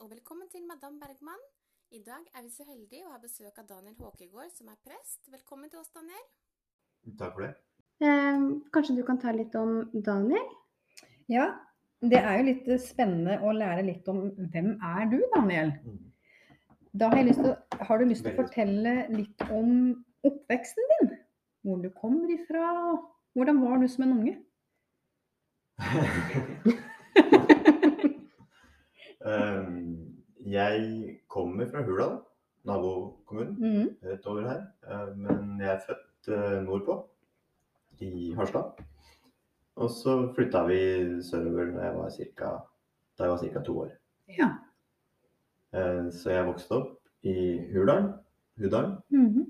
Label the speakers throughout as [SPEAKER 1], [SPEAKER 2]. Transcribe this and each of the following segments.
[SPEAKER 1] og velkommen til Madame Bergman. I dag er vi så heldige å ha besøk av Daniel Håkegård, som er prest. Velkommen til oss, Daniel.
[SPEAKER 2] Takk for det.
[SPEAKER 1] Eh, kanskje du kan ta litt om Daniel?
[SPEAKER 3] Ja, det er jo litt spennende å lære litt om hvem er du, Daniel? Da har, jeg lyst til, har du lyst til å fortelle litt om oppveksten din? Hvor du kommer ifra? Hvordan var du som en unge?
[SPEAKER 2] Um, jeg kommer fra Hurdal, nabokommunen
[SPEAKER 3] Mhm.
[SPEAKER 2] rett over her. Uh, Men jeg er født uh, nordpå, i Harstad. Og så flytta vi sørover da jeg var cirka, da jeg var ca. to år.
[SPEAKER 3] Ja.
[SPEAKER 2] Så jeg vokste opp i Hurdal. Hurdal.
[SPEAKER 3] Mm -hmm.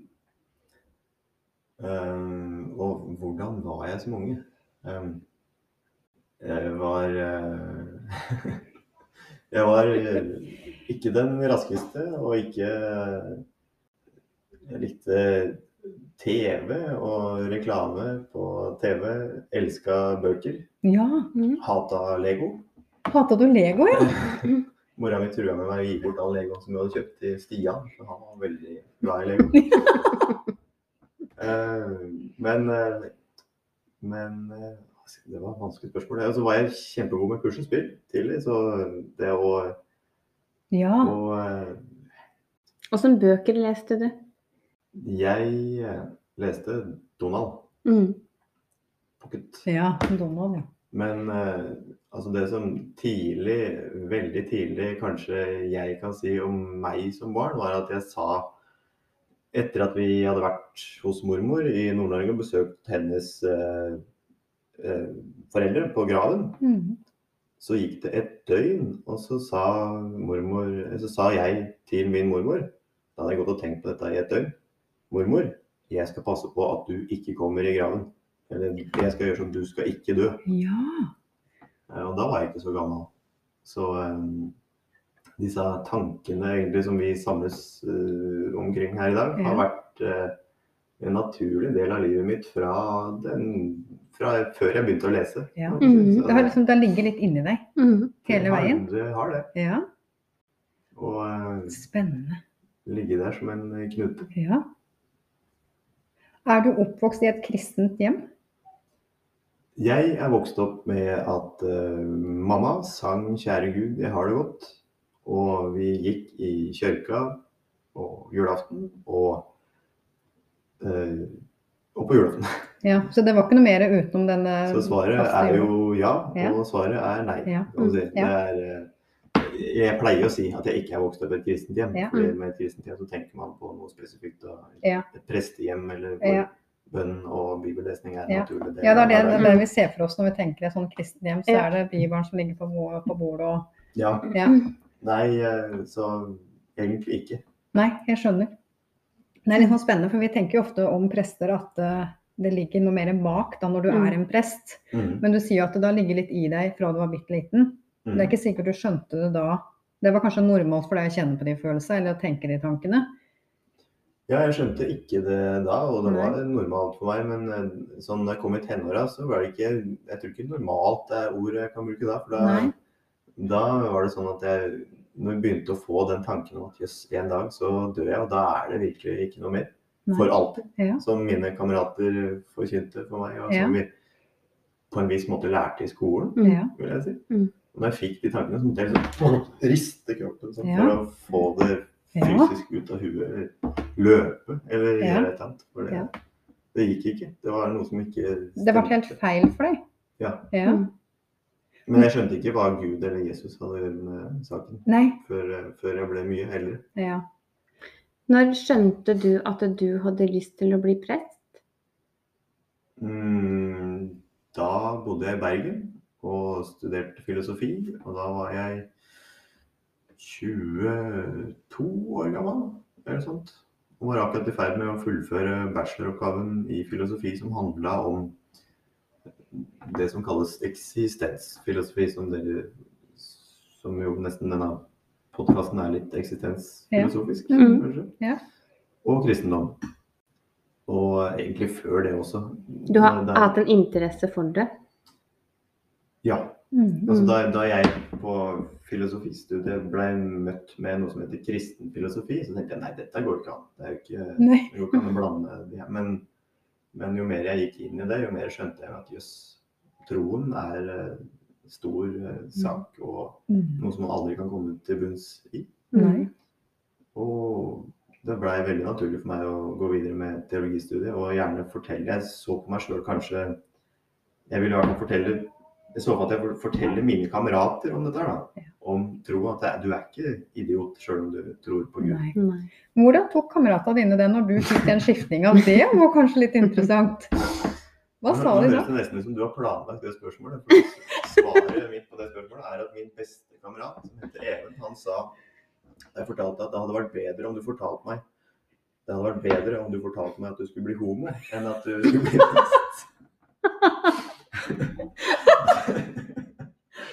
[SPEAKER 2] Um, og hvordan var jeg som unge? Um, jeg var uh, Jeg var uh, ikke den raskeste, og ikke Jeg likte TV og reklame på TV. Elska bøker.
[SPEAKER 3] ja.
[SPEAKER 2] Hata Lego.
[SPEAKER 3] Hata du Lego, ja?
[SPEAKER 2] Mora mi trua med meg å gi bort all Lego som vi hadde kjøpt til Stian. For han var veldig glad i Lego. Eh, men eh, men eh, det var et vanskelig spørsmål. Og så var jeg kjempegod med puslespill tidlig, så det å,
[SPEAKER 3] Ja.
[SPEAKER 1] Åssen uh, bøker leste du?
[SPEAKER 2] Jeg eh, leste Donald
[SPEAKER 1] Mm.
[SPEAKER 2] Pocket.
[SPEAKER 3] Ja, Donald, ja.
[SPEAKER 2] Men uh, altså det som tidlig, veldig tidlig kanskje jeg kan si om meg som barn, var at jeg sa Etter at vi hadde vært hos mormor i Nord-Norge og besøkt hennes eh, foreldre på graven,
[SPEAKER 3] Mhm.
[SPEAKER 2] så gikk det et døgn, og så sa, mormor, så sa jeg til min mormor Da hadde jeg gått og tenkt på dette i et døgn. Mormor, jeg skal passe på at du ikke kommer i graven. Eller jeg skal gjøre sånn, du skal ikke dø.
[SPEAKER 3] Ja.
[SPEAKER 2] Eh, Og da var jeg ikke så gammel. Så um, disse tankene egentlig som vi samles uh, omkring her i dag, har vært eh, en naturlig del av livet mitt fra, den, fra før jeg begynte å lese.
[SPEAKER 3] Ja.
[SPEAKER 2] Mm.
[SPEAKER 3] Det har liksom, det ligger litt inni deg
[SPEAKER 1] Mm.
[SPEAKER 3] hele veien.
[SPEAKER 2] Det har det.
[SPEAKER 3] Ja.
[SPEAKER 2] Og eh,
[SPEAKER 3] Spennende.
[SPEAKER 2] ligge der som en knute.
[SPEAKER 3] Ja. Er du oppvokst i et kristent hjem?
[SPEAKER 2] Jeg er vokst opp med at uh, mamma sang 'Kjære Gud, jeg har det godt'. Og vi gikk i kirka på julaften og, og på julaften.
[SPEAKER 3] Ja, Så det var ikke noe mer utenom denne
[SPEAKER 2] Så svaret
[SPEAKER 3] faste
[SPEAKER 2] er jo ja,
[SPEAKER 3] Ja.
[SPEAKER 2] og svaret er nei.
[SPEAKER 3] Ja.
[SPEAKER 2] Mm, si. Det
[SPEAKER 3] Ja.
[SPEAKER 2] er, eh, jeg pleier å si at jeg ikke er vokst opp i et kristent hjem.
[SPEAKER 3] Ja.
[SPEAKER 2] fordi med et kristent hjem så tenker man på noe spesifikt. Et prestehjem eller hvor
[SPEAKER 3] Ja.
[SPEAKER 2] bønn og bibellesning er en
[SPEAKER 3] Ja.
[SPEAKER 2] naturlig del.
[SPEAKER 3] Ja, det er det, det, det vi ser for oss når vi tenker et sånn kristent hjem. Så
[SPEAKER 1] Ja.
[SPEAKER 3] er det Bibelen som ligger på, på bordet og
[SPEAKER 2] Ja.
[SPEAKER 3] Ja.
[SPEAKER 2] Nei, eh, så egentlig ikke.
[SPEAKER 3] Nei, jeg skjønner. Det er litt sånn spennende, for vi tenker jo ofte om prester at eh, det ligger noe mer bak da når du
[SPEAKER 1] Mm.
[SPEAKER 3] er en prest.
[SPEAKER 2] Mm.
[SPEAKER 3] Men du sier jo at det da ligger litt i deg fra du var bitte liten.
[SPEAKER 2] Mm.
[SPEAKER 3] Det er ikke sikkert du skjønte det da. Det var kanskje normalt for deg å kjenne på de følelsene eller å tenke de tankene.
[SPEAKER 2] Ja, jeg skjønte ikke det da, og det
[SPEAKER 3] Nei.
[SPEAKER 2] var normalt for meg. Men eh, sånn da jeg kom i tenåra, så var det ikke Jeg tror ikke normalt er ordet jeg kan bruke da. For da, da var det sånn at jeg når jeg begynte å få den tanken om at jøss, en dag så dør jeg, og da er det virkelig ikke noe mer.
[SPEAKER 3] Nei.
[SPEAKER 2] For alltid.
[SPEAKER 3] Ja.
[SPEAKER 2] Som mine kamerater forkynte for meg, og
[SPEAKER 3] Ja.
[SPEAKER 2] som vi på en viss måte lærte i skolen,
[SPEAKER 1] Mm.
[SPEAKER 3] Ja.
[SPEAKER 2] vil jeg si.
[SPEAKER 1] Mm.
[SPEAKER 2] Og når jeg fikk de tankene, så måtte jeg liksom riste kroppen sånn,
[SPEAKER 3] Ja.
[SPEAKER 2] for å få det fysisk ut av huet, eller løpe, eller
[SPEAKER 3] Ja.
[SPEAKER 2] gjøre et eller annet. For det,
[SPEAKER 3] Ja.
[SPEAKER 2] det gikk ikke. Det var noe som ikke stemte.
[SPEAKER 3] Det ble helt feil for deg.
[SPEAKER 2] Ja.
[SPEAKER 3] Ja.
[SPEAKER 2] Men jeg skjønte ikke hva Gud eller Jesus hadde å gjøre med saken
[SPEAKER 3] Nei.
[SPEAKER 2] før, før jeg ble mye eldre.
[SPEAKER 3] Ja.
[SPEAKER 1] Når skjønte du at du hadde lyst til å bli prest?
[SPEAKER 2] Mm, da bodde jeg i Bergen og studerte filosofi, og da var jeg 22 år gammel, eller sånt. Og var akkurat i ferd med å fullføre bacheloroppgaven i filosofi som handla om det som kalles eksistensfilosofi, som dere Som jo nesten denne podkasten er litt eksistensfilosofisk,
[SPEAKER 1] Ja. Mm.
[SPEAKER 2] kanskje.
[SPEAKER 3] Ja.
[SPEAKER 2] Og kristendom. Og egentlig før det også.
[SPEAKER 1] Du har
[SPEAKER 2] da, det-
[SPEAKER 1] hatt en interesse for det?
[SPEAKER 2] Ja.
[SPEAKER 3] Mm.
[SPEAKER 2] Altså, da, da jeg på filosofistudiet ble møtt med noe som heter kristen filosofi, så tenkte jeg nei, dette går ikke an. Det er jo ikke, det går ikke an å blande de her. Men, men jo mer jeg gikk inn i det, jo mer skjønte jeg at jøss, troen er eh, stor eh, sak og
[SPEAKER 3] Mm.
[SPEAKER 2] noe som man aldri kan komme til bunns i.
[SPEAKER 3] Nei.
[SPEAKER 2] Og det blei veldig naturlig for meg å gå videre med teologistudiet og gjerne fortelle. Jeg så på meg sjøl kanskje Jeg ville i hvert fall fortelle Jeg så for at jeg forteller fortelle mine kamerater om dette da. Om tro. At det, du er ikke idiot sjøl om du tror på Gud.
[SPEAKER 3] Nei.
[SPEAKER 1] Nei.
[SPEAKER 3] Hvordan tok kameratene dine det når du fikk den skiftninga? Det var kanskje litt interessant. Hva sa
[SPEAKER 2] nå
[SPEAKER 3] de
[SPEAKER 2] høres
[SPEAKER 3] da?
[SPEAKER 2] det nesten ut som du har planlagt det spørsmålet. For svaret mitt på det spørsmålet er at min beste kamerat, som heter Even, han sa Jeg fortalte at det hadde vært bedre om du fortalte meg Det hadde vært bedre om du fortalte meg at du skulle bli homo, enn at du skulle bli prest.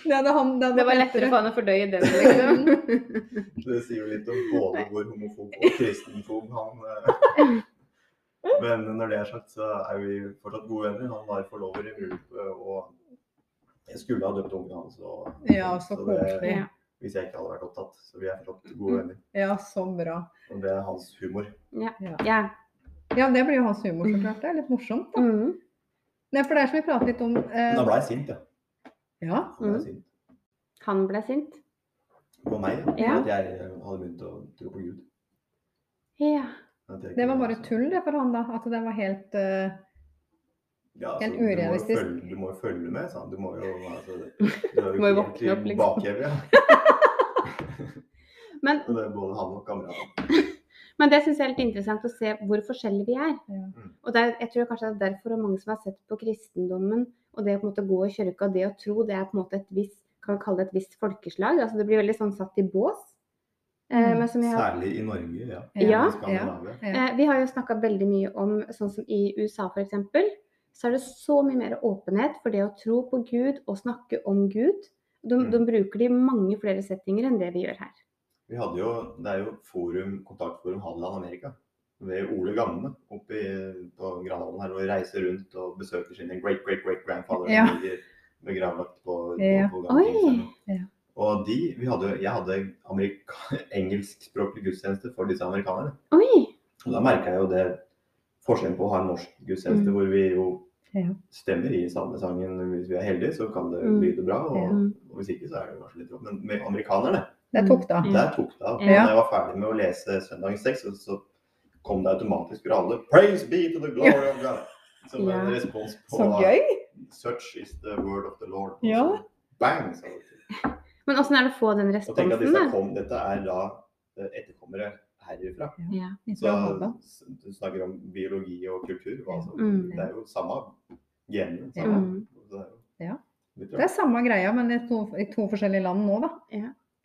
[SPEAKER 3] Det, hadde han, det, hadde
[SPEAKER 1] Det var lettere for han å fordøye den, liksom.
[SPEAKER 2] Det sier jo litt om både hvor homofob og kristenfob han eh. Men når det er sagt, så er vi fortsatt gode venner. Han var forlover i bryllupet, og jeg skulle ha døpt ungen hans. Og,
[SPEAKER 3] Ja, så
[SPEAKER 2] det-
[SPEAKER 3] koselig.
[SPEAKER 2] Hvis jeg ikke hadde vært opptatt. Så vi er fortsatt gode venner.
[SPEAKER 3] Ja, så bra.
[SPEAKER 2] Og det er hans humor.
[SPEAKER 1] Ja.
[SPEAKER 3] Ja.
[SPEAKER 1] ja.
[SPEAKER 3] ja, det blir jo hans humor, så klart. Det er litt morsomt. da.
[SPEAKER 1] Mm.
[SPEAKER 3] Nei, for det er som vi prater litt om eh,
[SPEAKER 2] Da ble jeg sint, ja.
[SPEAKER 3] Ja,
[SPEAKER 2] Han ble
[SPEAKER 1] Mm.
[SPEAKER 2] sint
[SPEAKER 1] Han ble sint.
[SPEAKER 2] på meg. Ja.
[SPEAKER 1] Ja.
[SPEAKER 2] At jeg hadde begynt å tro på Gud.
[SPEAKER 1] Ja.
[SPEAKER 3] Det var bare tull det for han, da. At det var helt uh...
[SPEAKER 2] Ja, altså, du må følge- Du må jo følge med, sa han. Du må jo altså, Du
[SPEAKER 1] Må jo våkne opp, liksom.
[SPEAKER 2] bakhevet. Ja.
[SPEAKER 1] Men,
[SPEAKER 2] Og det er både han og kameratene.
[SPEAKER 1] men det syns jeg er litt interessant å se hvor forskjellige vi er.
[SPEAKER 3] Ja.
[SPEAKER 2] Mm.
[SPEAKER 1] Og det er, jeg tror kanskje det er derfor mange som har sett på kristendommen og det å på en måte gå i kirka, det å tro, det er på en måte et visst kan kalle det et visst folkeslag. altså Det blir veldig sånn satt i bås. Eh,
[SPEAKER 3] Mm.
[SPEAKER 1] men som jeg har
[SPEAKER 2] Særlig i Norge, ja.
[SPEAKER 1] Ja.
[SPEAKER 2] ja.
[SPEAKER 3] Ja.
[SPEAKER 1] Eh, vi har jo snakka veldig mye om sånn som i USA f.eks. Så er det så mye mer åpenhet for det å tro på Gud og snakke om Gud. De,
[SPEAKER 2] Mm.
[SPEAKER 1] de bruker det i mange flere settinger enn det vi gjør her.
[SPEAKER 2] Vi hadde jo, Det er jo forum, kontaktforum Hadeland Amerika ved Ole Gamme oppe i, på Granavolden her. Og reiser rundt og besøker sine great great great grandfather
[SPEAKER 3] Ja.
[SPEAKER 2] som ligger begravlagt på,
[SPEAKER 3] Ja.
[SPEAKER 2] på, på.
[SPEAKER 3] Ja.
[SPEAKER 2] Og de, vi hadde, jeg hadde engelskspråklig gudstjeneste for disse amerikanerne.
[SPEAKER 1] Oi!
[SPEAKER 2] Og da merka jeg jo det forskjellen på å ha en norsk gudstjeneste
[SPEAKER 1] Mm.
[SPEAKER 2] hvor vi jo
[SPEAKER 3] Ja.
[SPEAKER 2] stemmer i salmesangen. Hvis vi er heldige, så kan det
[SPEAKER 1] Mm.
[SPEAKER 2] lyde bra. Og, og hvis ikke, så er det kanskje litt rått. Men med amerikanerne,
[SPEAKER 3] Det tok da.
[SPEAKER 1] Ja.
[SPEAKER 2] der tok det av.
[SPEAKER 1] Ja.
[SPEAKER 2] Når jeg var ferdig med å lese søndagens tekst, så- kom det automatisk fra alle 'Praise be to the glory of God'. Som
[SPEAKER 1] Ja.
[SPEAKER 2] en respons på
[SPEAKER 3] Så gøy!
[SPEAKER 2] 'Such is the word of the Lord'.
[SPEAKER 3] Ja.
[SPEAKER 2] bang! sa det.
[SPEAKER 1] Men åssen er det å få den
[SPEAKER 2] Og tenk at
[SPEAKER 1] responsen,
[SPEAKER 2] disse kom, dette er da eh, etterkommere herifra.
[SPEAKER 1] Ja.
[SPEAKER 2] Så du snakker om biologi og kultur. hva som-
[SPEAKER 1] Mm.
[SPEAKER 2] Det er jo samme genene.
[SPEAKER 3] Ja.
[SPEAKER 2] Samme.
[SPEAKER 1] Mm.
[SPEAKER 2] Det er jo
[SPEAKER 3] Ja. Det er samme greia, men i to, i to forskjellige land nå, da.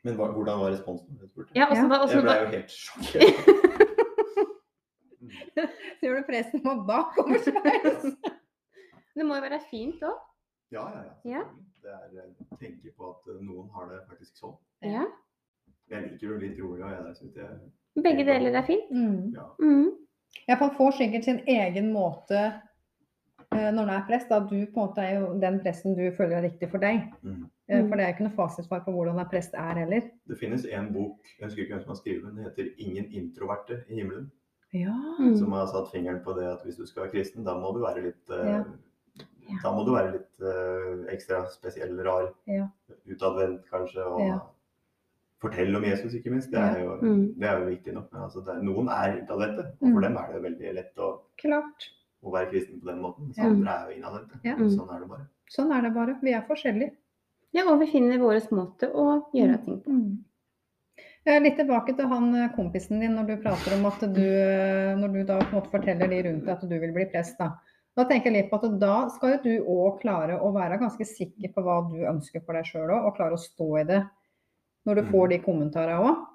[SPEAKER 2] Men hva, hvordan var responsen?
[SPEAKER 1] Ja, åssen
[SPEAKER 3] da,
[SPEAKER 1] var-
[SPEAKER 2] Jeg ble jo helt sjokkert.
[SPEAKER 3] Så gjør du presten må da kommer.
[SPEAKER 1] Det må jo være fint òg.
[SPEAKER 2] Ja, ja, ja. Det er eh, tenke på at eh, noen har det faktisk sånn.
[SPEAKER 1] Ja.
[SPEAKER 2] Jeg liker jo litt rolig, og jeg jeg
[SPEAKER 1] Begge deler er fint.
[SPEAKER 3] Mm.
[SPEAKER 2] ja.
[SPEAKER 1] Mm.
[SPEAKER 3] Ja, for han får sikkert sin egen måte når du er prest. Da du på en måte er jo den presten du føler er riktig for deg.
[SPEAKER 2] Mm.
[SPEAKER 3] Eh,
[SPEAKER 1] Mm.
[SPEAKER 3] For det er jo ikke noe fasitsvar på hvordan en prest er heller.
[SPEAKER 2] Det finnes en bok, jeg husker ikke hvem som har skrevet den, den heter 'Ingen introverte i himmelen'.
[SPEAKER 3] Ja.
[SPEAKER 1] Mm.
[SPEAKER 2] Som har satt fingeren på det at hvis du skal være kristen, da må du være litt eh,
[SPEAKER 3] Ja.
[SPEAKER 1] Ja.
[SPEAKER 2] Da må du være litt uh, ekstra spesiell, rar,
[SPEAKER 3] Ja.
[SPEAKER 2] utadvendt kanskje, og
[SPEAKER 3] Ja.
[SPEAKER 2] fortelle om Jesus, ikke minst. Det er jo,
[SPEAKER 1] Mm.
[SPEAKER 2] det er jo viktig nok. Men altså, det er, noen er utadvendte, og
[SPEAKER 3] Mm.
[SPEAKER 2] for dem er det veldig lett å,
[SPEAKER 3] Klart.
[SPEAKER 2] Å være kristen på den måten. Så andre er jo innadvendte.
[SPEAKER 3] Ja.
[SPEAKER 1] Mm.
[SPEAKER 2] Sånn er det bare.
[SPEAKER 3] Sånn er det bare. Vi er forskjellige.
[SPEAKER 1] Ja, og vi finner vår måte å gjøre ting på.
[SPEAKER 3] Mm. Eh, Litt tilbake til han eh, kompisen din når du prater om at du eh, Når du da på en måte forteller de rundt deg at du vil bli prest, da. Da tenker jeg litt på at da skal jo du òg klare å være ganske sikker på hva du ønsker for deg sjøl òg, og klare å stå i det når du
[SPEAKER 2] Mm.
[SPEAKER 3] får de kommentarene òg.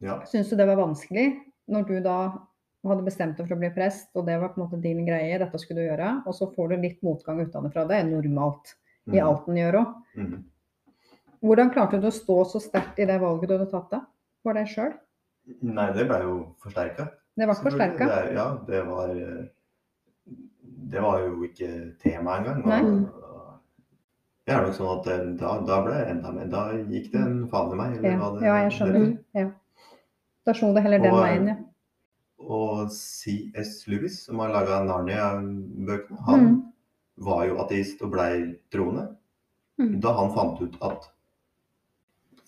[SPEAKER 2] Ja.
[SPEAKER 3] Syns du det var vanskelig når du da hadde bestemt deg for å bli prest, og det var på en måte din greie, dette skulle du gjøre, og så får du litt motgang utenfra. Det er normalt i
[SPEAKER 2] Mm.
[SPEAKER 3] alt en gjør òg.
[SPEAKER 2] Mm.
[SPEAKER 3] Hvordan klarte du å stå så sterkt i det valget du hadde tatt da, for deg sjøl?
[SPEAKER 2] Nei, det ble jo forsterka.
[SPEAKER 3] Det ble forsterka.
[SPEAKER 2] Er- Ja, det var Det var jo ikke tema engang. Og, og Det er nok sånn at eh, da, da ble jeg enda mer. Da gikk det en faen i meg. Eller
[SPEAKER 3] Ja,
[SPEAKER 2] hva det
[SPEAKER 3] ja, jeg skjønner.
[SPEAKER 2] heter.
[SPEAKER 3] Ja. Da slo det heller den
[SPEAKER 2] Og,
[SPEAKER 3] veien, ja.
[SPEAKER 2] Og C.S. Lewis, som har laga Narnia-bøkene, han
[SPEAKER 3] Mm.
[SPEAKER 2] var jo ateist og blei troende.
[SPEAKER 1] Mm.
[SPEAKER 2] Da han fant ut at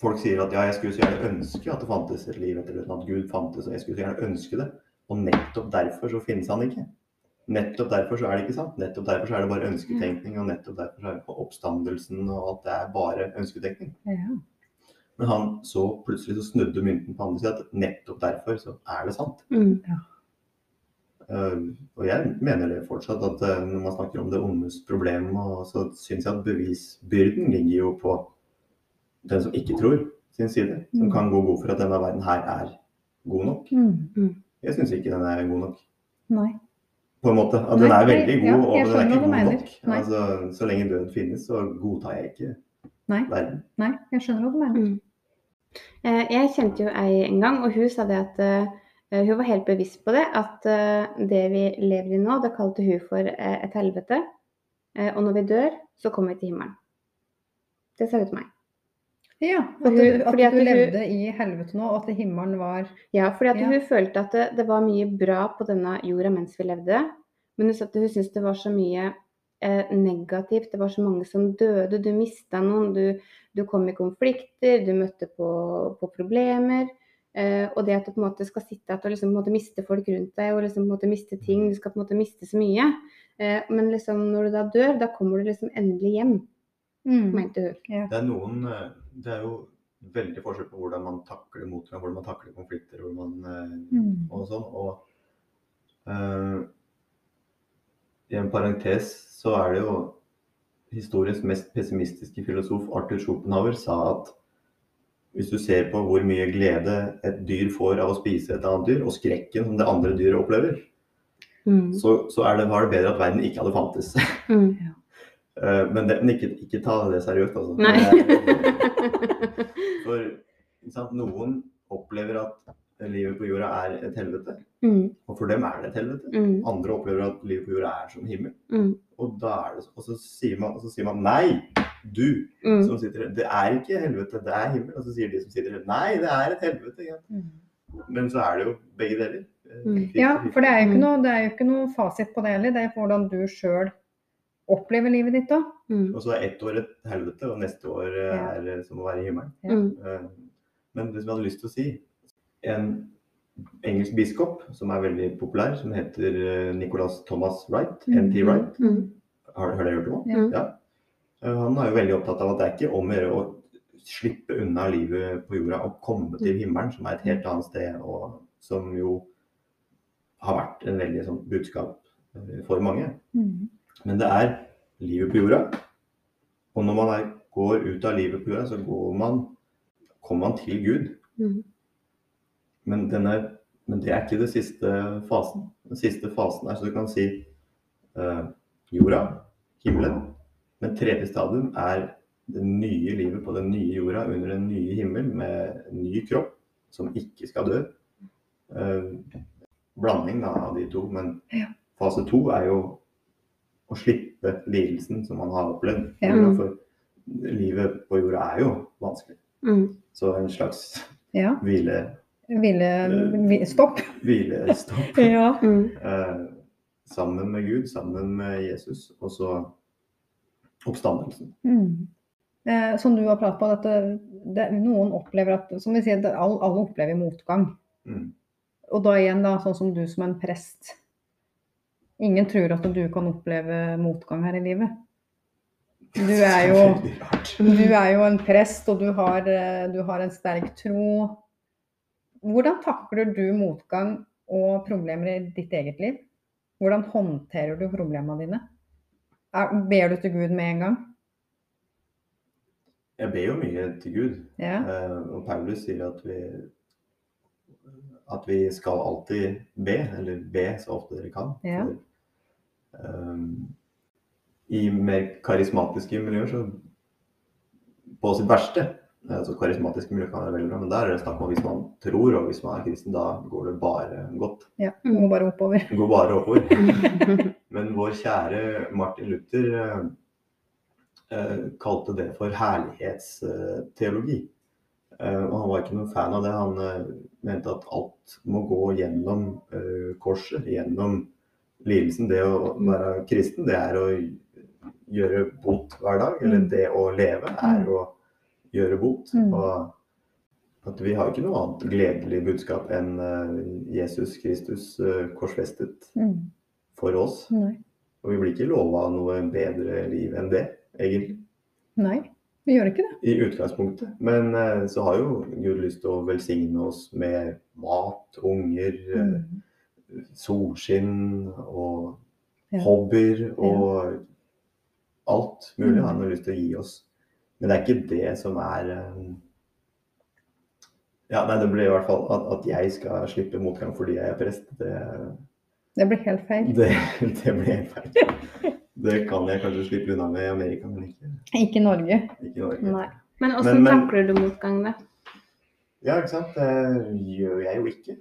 [SPEAKER 2] folk sier at ja, jeg skulle så gjerne ønske at det fantes et liv etter døden, at Gud fantes, og jeg skulle så gjerne ønske det. Og nettopp derfor så finnes han ikke. Nettopp derfor så er det ikke sant. Nettopp derfor så er det bare ønsketenkning, og nettopp derfor så er det på oppstandelsen og alt det er bare ønsketenkning.
[SPEAKER 3] ja.
[SPEAKER 2] Men han så plutselig så snudde mynten på andre siden at nettopp derfor så er det sant.
[SPEAKER 1] Mm.
[SPEAKER 2] Eh, og jeg mener det fortsatt at uh, når man snakker om det ondes problem, så syns jeg at bevisbyrden ligger jo på den som ikke tror, sin side. Som
[SPEAKER 3] Mm.
[SPEAKER 2] kan gå god for at denne verden her er god nok.
[SPEAKER 3] Mm.
[SPEAKER 2] Jeg syns ikke den er god nok.
[SPEAKER 3] Nei.
[SPEAKER 2] På en måte. At
[SPEAKER 3] Nei,
[SPEAKER 2] den er veldig god,
[SPEAKER 3] ja,
[SPEAKER 2] og den er ikke god nok. Altså, så lenge død finnes, så godtar jeg ikke
[SPEAKER 3] Nei.
[SPEAKER 2] verden.
[SPEAKER 3] Nei, jeg skjønner hva du mener.
[SPEAKER 1] Mm. Eh, Jeg kjente jo ei en gang, og hun sa det at eh, hun var helt bevisst på det, at eh, det vi lever i nå, det kalte hun for et helvete. Eh, Og når vi dør, så kommer vi til himmelen. Det sa hun til meg.
[SPEAKER 3] Ja, at
[SPEAKER 1] hun-
[SPEAKER 3] du, at
[SPEAKER 1] fordi at
[SPEAKER 3] du
[SPEAKER 1] hun-
[SPEAKER 3] levde i helvete nå, og at himmelen var
[SPEAKER 1] Ja, fordi at
[SPEAKER 3] Ja.
[SPEAKER 1] hun følte at det, det var mye bra på denne jorda mens vi levde. Men hun at hun syntes det var så mye eh, negativt. Det var så mange som døde. Du mista noen. Du, du kom i konflikter. Du møtte på, på problemer. Eh, og det at du på en måte skal sitte at du liksom på en måte miste folk rundt deg og liksom på en måte miste ting. Du skal på en måte miste så mye. Eh, men liksom når du da dør, da kommer du liksom endelig hjem,
[SPEAKER 3] mm.
[SPEAKER 1] mente hun.
[SPEAKER 2] Det er noen eh, Det er jo veldig forskjell på hvordan man takler motgang, hvordan man takler konflikter hvor man, eh,
[SPEAKER 3] Mm.
[SPEAKER 2] og sånn. Og eh, i en parentes så er det jo historiens mest pessimistiske filosof Arthur Schopenhauer sa at hvis du ser på hvor mye glede et dyr får av å spise et annet dyr, og skrekken som det andre dyret opplever,
[SPEAKER 1] Mm.
[SPEAKER 2] så, så er det, var det bedre at verden ikke hadde fantes.
[SPEAKER 1] Mm.
[SPEAKER 2] Eh, men, det, men ikke, ikke ta det seriøst, altså.
[SPEAKER 1] Nei.
[SPEAKER 2] For ikke sant? noen opplever at livet på jorda er et helvete,
[SPEAKER 1] Mm.
[SPEAKER 2] og for dem er det et helvete.
[SPEAKER 1] Mm.
[SPEAKER 2] Andre opplever at livet på jorda er som himmel,
[SPEAKER 1] Mm.
[SPEAKER 2] og, da er det, og så, sier man, og så sier man nei, du
[SPEAKER 1] Mm.
[SPEAKER 2] som sitter her, det er ikke helvete, det er himmel. Og så sier de som sitter her, nei, det er et helvete. Ja.
[SPEAKER 3] Mm.
[SPEAKER 2] Men så er det jo begge deler. Eh,
[SPEAKER 1] Mm.
[SPEAKER 3] Ja, for det er jo ikke noe, det er jo ikke noe fasit på det heller. Det er hvordan du sjøl opplever livet ditt òg.
[SPEAKER 1] Mm.
[SPEAKER 2] Og så er ett år et helvete, og neste år eh,
[SPEAKER 3] Ja.
[SPEAKER 2] er som å være i himmelen.
[SPEAKER 1] Mm.
[SPEAKER 2] Eh, Men det som jeg hadde lyst til å si En engelsk biskop som er veldig populær, som heter eh, Nicholas Thomas Wright,
[SPEAKER 3] Mhm.
[SPEAKER 2] NT Wright.
[SPEAKER 1] Mm.
[SPEAKER 2] Har, har dere hørt om ham?
[SPEAKER 3] Ja.
[SPEAKER 2] Eh, Han er jo veldig opptatt av at det er ikke om å gjøre å slippe unna livet på jorda og komme til himmelen, som er et helt annet sted, og som jo har vært en veldig sånn budskap eh, for mange.
[SPEAKER 3] Mm.
[SPEAKER 2] Men det er livet på jorda. Og når man er, går ut av livet på jorda, så går man, kommer man til Gud.
[SPEAKER 1] Mm.
[SPEAKER 2] Men, er, men det er ikke den siste fasen. Den siste fasen er så du kan si eh, jorda, himmelen. Men tredje stadium er det nye livet på den nye jorda under den nye himmel med ny kropp som ikke skal dø. Eh, blanding da, av de to. Men
[SPEAKER 3] Ja.
[SPEAKER 2] fase to er jo å slippe lidelsen som man har opplevd.
[SPEAKER 3] Ja.
[SPEAKER 2] For livet på jorda er jo vanskelig.
[SPEAKER 1] Mm.
[SPEAKER 2] Så en slags
[SPEAKER 3] Ja.
[SPEAKER 2] hvile,
[SPEAKER 3] Ville vi, Stopp.
[SPEAKER 2] hvilestopp
[SPEAKER 3] Ja.
[SPEAKER 1] Mm.
[SPEAKER 2] eh, sammen med Gud, sammen med Jesus, og så oppstandelsen.
[SPEAKER 3] Mm. Eh, som du har pratet på, at det, det, noen opplever at Som vi sier, det, alle, alle opplever motgang.
[SPEAKER 2] Mm.
[SPEAKER 3] Og da igjen, da, sånn som du som en prest. Ingen tror at du kan oppleve motgang her i livet. Du er jo, du er jo en prest, og du har, eh, du har en sterk tro. Hvordan takler du motgang og problemer i ditt eget liv? Hvordan håndterer du problemene dine? Er, ber du til Gud med en gang?
[SPEAKER 2] Jeg ber jo mye til Gud,
[SPEAKER 3] Ja.
[SPEAKER 2] eh, og Paulus sier at vi at vi skal alltid be, eller be så ofte dere kan.
[SPEAKER 3] Ja.
[SPEAKER 2] For, um, I mer karismatiske miljøer, så på sitt verste altså Karismatiske miljø kan være veldig bra, men der er det snakk om at hvis man tror og hvis man er kristen, da går det bare godt.
[SPEAKER 3] ja. Det går bare oppover.
[SPEAKER 2] Det går bare oppover. Men vår kjære Martin Luther eh, kalte det for herlighetsteologi. Eh, og han var ikke noen fan av det. Han eh, mente at alt må gå gjennom eh, korset, gjennom lidelsen. Det å være kristen, det er å gjøre bot hver dag. Eller
[SPEAKER 3] Mm.
[SPEAKER 2] det å leve er å gjøre bot.
[SPEAKER 3] Mm.
[SPEAKER 2] Og at vi har ikke noe annet gledelig budskap enn eh, Jesus Kristus eh, korsfestet
[SPEAKER 3] Mm.
[SPEAKER 2] for oss.
[SPEAKER 3] Nei.
[SPEAKER 2] Og vi blir ikke lova noe bedre liv enn det, egentlig.
[SPEAKER 3] Nei, vi gjør ikke det.
[SPEAKER 2] I utgangspunktet. Men eh, så har jo Gud lyst til å velsigne oss med mat, unger,
[SPEAKER 3] Mm.
[SPEAKER 2] solskinn og
[SPEAKER 3] Ja.
[SPEAKER 2] hobbyer og alt mulig
[SPEAKER 3] Mm.
[SPEAKER 2] har han jo lyst til å gi oss. Men det er ikke det som er eh, Ja, nei, det blir i hvert fall at, at jeg skal slippe motgang fordi jeg er prest. Det,
[SPEAKER 3] Det blir helt feil.
[SPEAKER 2] det, det blir helt feil. Det kan jeg kanskje slippe unna med i Amerika, men ikke,
[SPEAKER 3] Ikke i Norge.
[SPEAKER 2] ikke i Norge.
[SPEAKER 1] Nei. Men åssen takler du motgang, da?
[SPEAKER 2] Ja, ikke sant. Det gjør jeg jo ikke.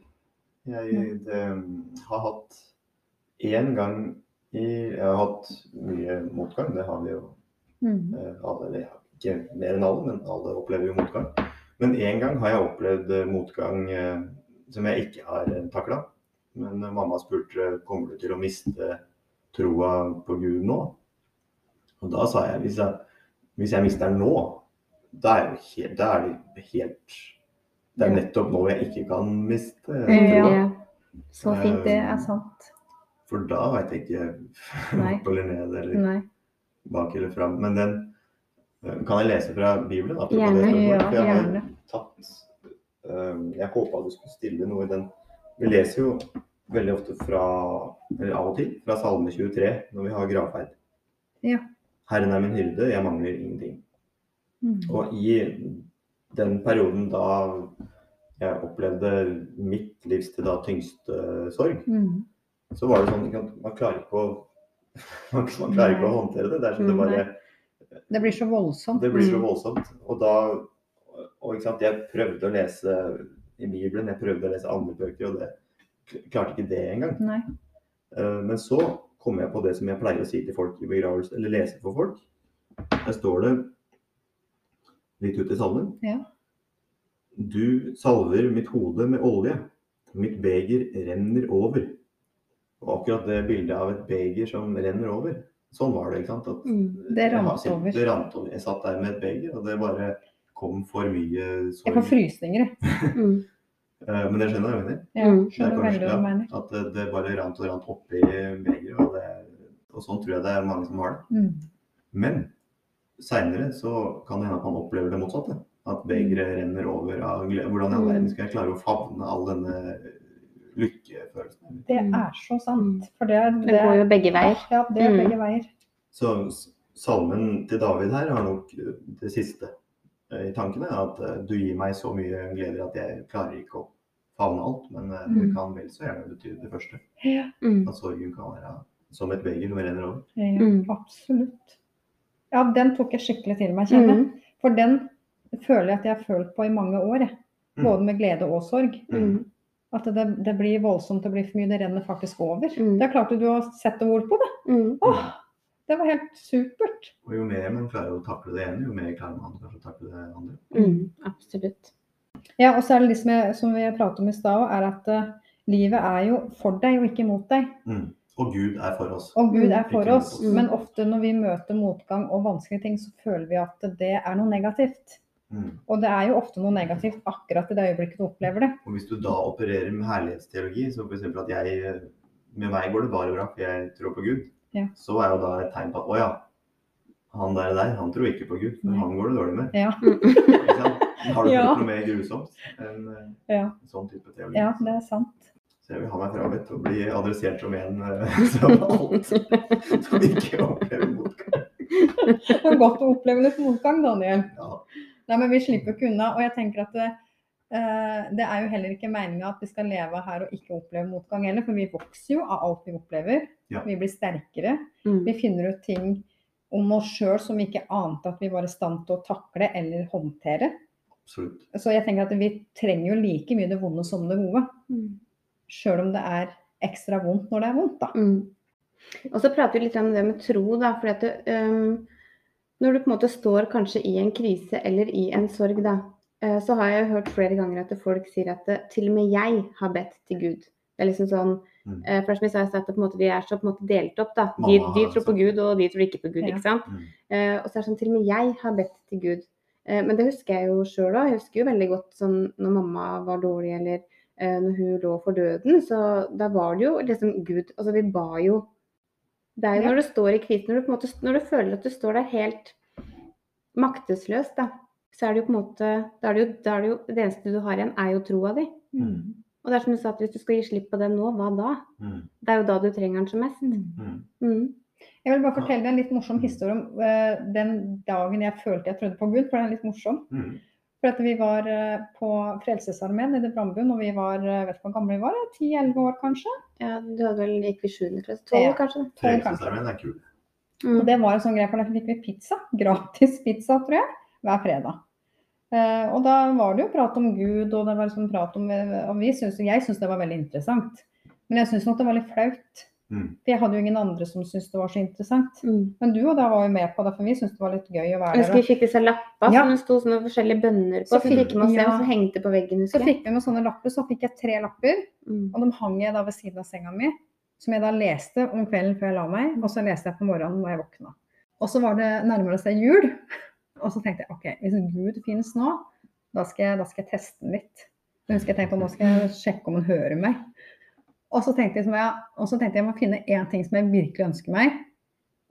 [SPEAKER 2] Jeg det, har hatt én gang i Jeg har hatt mye motgang, det har vi jo
[SPEAKER 3] Mm.
[SPEAKER 2] eh, alle. Eller ja, ikke mer enn alle, men alle opplever jo motgang. Men én gang har jeg opplevd eh, motgang eh, som jeg ikke har eh, takla. Men mamma spurte kommer du til å miste troa på Gud nå. Og da sa jeg hvis jeg, hvis jeg mister den nå, da er, helt, da er det helt Det er nettopp nå jeg ikke kan miste troa.
[SPEAKER 1] Ja. Så fint.
[SPEAKER 3] Det er sant.
[SPEAKER 2] For da veit jeg ikke opp eller ned eller
[SPEAKER 3] Nei.
[SPEAKER 2] bak eller fram. Men den kan jeg lese fra Bibelen?
[SPEAKER 1] Gjerne,
[SPEAKER 2] det?
[SPEAKER 3] Ja,
[SPEAKER 2] jeg
[SPEAKER 3] gjerne.
[SPEAKER 2] tatt eh, Jeg håpa du skulle stille noe i den. Vi leser jo veldig ofte fra, eller av og til, fra Salme 23 når vi har gravferd.
[SPEAKER 3] Ja.
[SPEAKER 2] Herren er min hyrde, jeg mangler ingenting.
[SPEAKER 3] Mm.
[SPEAKER 2] Og i den perioden da jeg opplevde mitt livs til da tyngste sorg,
[SPEAKER 3] Mm.
[SPEAKER 2] så var det sånn Man klarer ikke å man klarer ikke å håndtere det. Det er som det
[SPEAKER 1] Mm,
[SPEAKER 2] bare
[SPEAKER 3] Det blir så voldsomt.
[SPEAKER 2] Det blir så
[SPEAKER 1] Mm.
[SPEAKER 2] voldsomt. Og da og ikke sant, Jeg prøvde å lese i Bibelen, jeg prøvde å lese andre bøker, og det klarte ikke det engang.
[SPEAKER 3] Nei.
[SPEAKER 2] Eh, Men så kom jeg på det som jeg pleier å si til folk i begravelse, eller lese for folk. Der står det litt ute i salmen.
[SPEAKER 3] Ja.
[SPEAKER 2] Du salver mitt hode med olje, mitt beger renner over. Og akkurat det bildet av et beger som renner over, sånn var det. ikke sant? At
[SPEAKER 1] Mm.
[SPEAKER 3] Det
[SPEAKER 2] jeg
[SPEAKER 3] rant over.
[SPEAKER 2] Det rant over. Jeg satt der med et beger, og det bare kom for mye
[SPEAKER 3] Jeg får
[SPEAKER 2] sorg.
[SPEAKER 3] frysninger, jeg.
[SPEAKER 1] Mm.
[SPEAKER 2] Eh, Men det skjønner jeg mener.
[SPEAKER 3] Ja,
[SPEAKER 1] Mm.
[SPEAKER 2] Det kanskje-
[SPEAKER 3] mener.
[SPEAKER 2] At det, det bare rant og rant oppi begeret. Og, det- og sånn tror jeg det er mange som har det.
[SPEAKER 3] Mm.
[SPEAKER 2] Men seinere så kan det hende at man opplever det motsatte. At begeret renner over av glede. Hvordan i all
[SPEAKER 1] Mm.
[SPEAKER 2] verden skal jeg klare å favne all denne lykkefølelsen?
[SPEAKER 3] Det
[SPEAKER 1] Mm.
[SPEAKER 3] er så sant. For det, er-
[SPEAKER 1] Det går jo begge veier.
[SPEAKER 3] Ja, det er
[SPEAKER 1] Mm.
[SPEAKER 3] begge veier.
[SPEAKER 2] Så salmen til David her har nok det siste eh, i tankene. At eh, du gir meg så mye gleder at jeg klarer ikke å favne alt. Men eh, det
[SPEAKER 3] Mm.
[SPEAKER 2] kan vel så gjerne bety det første.
[SPEAKER 3] Ja,
[SPEAKER 1] Mm.
[SPEAKER 2] At sorgen kan være som et beger som renner over.
[SPEAKER 3] ja
[SPEAKER 1] Mm.
[SPEAKER 3] absolutt. Ja, den tok jeg skikkelig til meg, kjenner jeg.
[SPEAKER 1] Mm.
[SPEAKER 3] For den føler jeg at jeg har følt på i mange år. Både med glede og sorg.
[SPEAKER 1] Mm.
[SPEAKER 3] At det, det blir voldsomt, det blir for mye, det renner faktisk over.
[SPEAKER 1] Mm.
[SPEAKER 3] Det er klart du har sett ord på det.
[SPEAKER 1] Mm.
[SPEAKER 3] Åh, det var helt supert.
[SPEAKER 2] Og jo mer man klarer å takle det ene, jo mer klarer man kanskje å takle det andre.
[SPEAKER 1] Mm. Absolutt.
[SPEAKER 3] Ja, og så er det liksom jeg, som vi pratet om i stad òg, er at uh, livet er jo for deg og ikke mot deg.
[SPEAKER 2] Mm. Og Gud er for oss.
[SPEAKER 3] Og Gud
[SPEAKER 1] Mm.
[SPEAKER 3] er for
[SPEAKER 2] Ikke
[SPEAKER 3] oss.
[SPEAKER 2] oss.
[SPEAKER 3] Men ofte når vi møter motgang og vanskelige ting, så føler vi at det er noe negativt.
[SPEAKER 2] Mm.
[SPEAKER 3] Og det er jo ofte noe negativt akkurat i det øyeblikket du opplever det.
[SPEAKER 2] Og hvis du da opererer med herlighetsteologi, så f.eks. at jeg eh, Med meg går det bare bra, for jeg tror på Gud.
[SPEAKER 3] Ja.
[SPEAKER 2] Så er jo da et tegn på at å ja, han der, der han tror ikke på Gud, for han går det dårlig med.
[SPEAKER 3] Ja,
[SPEAKER 2] Har du
[SPEAKER 3] Ja.
[SPEAKER 2] noe mer grusomt enn
[SPEAKER 3] ja.
[SPEAKER 2] en sånn type teologi?
[SPEAKER 3] ja det er sant.
[SPEAKER 2] Så jeg vil ha meg frabedt og bli adressert som en eh, som alt som ikke opplever motgang.
[SPEAKER 3] Det er godt å oppleve litt motgang, Daniel.
[SPEAKER 2] Ja.
[SPEAKER 3] Nei, men vi slipper ikke unna. Og jeg tenker at det, eh, det er jo heller ikke meninga at vi skal leve her og ikke oppleve motgang heller, for vi vokser jo av alt vi opplever.
[SPEAKER 2] Ja.
[SPEAKER 3] Vi blir sterkere.
[SPEAKER 1] Mm.
[SPEAKER 3] Vi finner ut ting om oss sjøl som vi ikke ante at vi var i stand til å takle eller håndtere.
[SPEAKER 2] Absolutt.
[SPEAKER 3] Så jeg tenker at vi trenger jo like mye det vonde som det gode.
[SPEAKER 1] Mm.
[SPEAKER 3] Sjøl om det er ekstra vondt når det er vondt, da.
[SPEAKER 1] Mm. Og så prater vi litt om det med tro, da. For at det, øhm, Når du på en måte står kanskje i en krise eller i en sorg, da, eh, så har jeg hørt flere ganger at folk sier at eh, til og med jeg har bedt til Gud. Det er liksom sånn,
[SPEAKER 2] Mm.
[SPEAKER 1] eh, for som jeg sa, at det på en måte, Vi er så på en måte delt opp. da. De, de tror på Gud, og de tror ikke på Gud.
[SPEAKER 3] Ja.
[SPEAKER 1] ikke sant?
[SPEAKER 2] Mm.
[SPEAKER 1] Eh, og så er det sånn, til og med jeg har bedt til Gud. Eh, men det husker jeg jo sjøl òg. Jeg husker jo veldig godt sånn når mamma var dårlig, eller eh, når hun lå for døden. Så da var det jo liksom Gud Altså, vi ba jo. Det er jo når du står i krisen, når du, måte, når du føler at du står der helt maktesløs, da, så er det jo på en måte da er det, jo, da er det, jo, det eneste du har igjen, er jo troa di.
[SPEAKER 3] Mm.
[SPEAKER 1] Og det er som du sa, at hvis du skal gi slipp på den nå, hva da?
[SPEAKER 2] Mm.
[SPEAKER 1] Det er jo da du trenger den som mest.
[SPEAKER 3] Mm.
[SPEAKER 2] Mm.
[SPEAKER 1] Mm.
[SPEAKER 3] Jeg vil bare fortelle deg en litt morsom historie om uh, den dagen jeg følte jeg trodde på Gud, for den er litt morsom. For at vi var eh, på Frelsesarmeen nede i Brambu når vi var jeg vet ikke hvor gamle vi var, 10-11 år kanskje.
[SPEAKER 1] Ja, du hadde vel gikk vi sjuende klasse? Tolv,
[SPEAKER 3] Ja.
[SPEAKER 1] kanskje?
[SPEAKER 2] Frelsesarmeen er kul.
[SPEAKER 1] Mm.
[SPEAKER 3] Og det var en sånn greie, for da fikk vi pizza. Gratis pizza, tror jeg, hver fredag. Eh, og da var det jo prat om Gud, og det var liksom prat om og vi synes, Jeg syns det var veldig interessant. Men jeg syns nok det var litt flaut.
[SPEAKER 2] Mm.
[SPEAKER 3] For jeg hadde jo ingen andre som syntes det var så interessant.
[SPEAKER 1] Mm.
[SPEAKER 3] Men du og da var jo med på det, for vi syntes det var litt gøy å være
[SPEAKER 1] der. husker vi fikk disse lappa
[SPEAKER 3] Ja.
[SPEAKER 1] som det sto sånne forskjellige bønner på.
[SPEAKER 3] Så
[SPEAKER 1] Så fikk vi med oss
[SPEAKER 3] ja.
[SPEAKER 1] som hengte på veggen.
[SPEAKER 3] Så
[SPEAKER 1] husker jeg.
[SPEAKER 3] fikk vi noen sånne lapper, så fikk jeg tre lapper.
[SPEAKER 1] Mm.
[SPEAKER 3] Og de hang jeg da ved siden av senga mi, som jeg da leste om kvelden før jeg la meg, og så leste jeg på morgenen når jeg våkna. Og så var det nærmere seg jul, og så tenkte jeg OK, hvis Gud finnes nå, da skal jeg, da skal jeg teste den litt. Jeg husker jeg tenkte nå skal jeg sjekke om han hører meg. Og så tenkte jeg, som jeg, og så tenkte jeg jeg må finne én ting som jeg virkelig ønsker meg,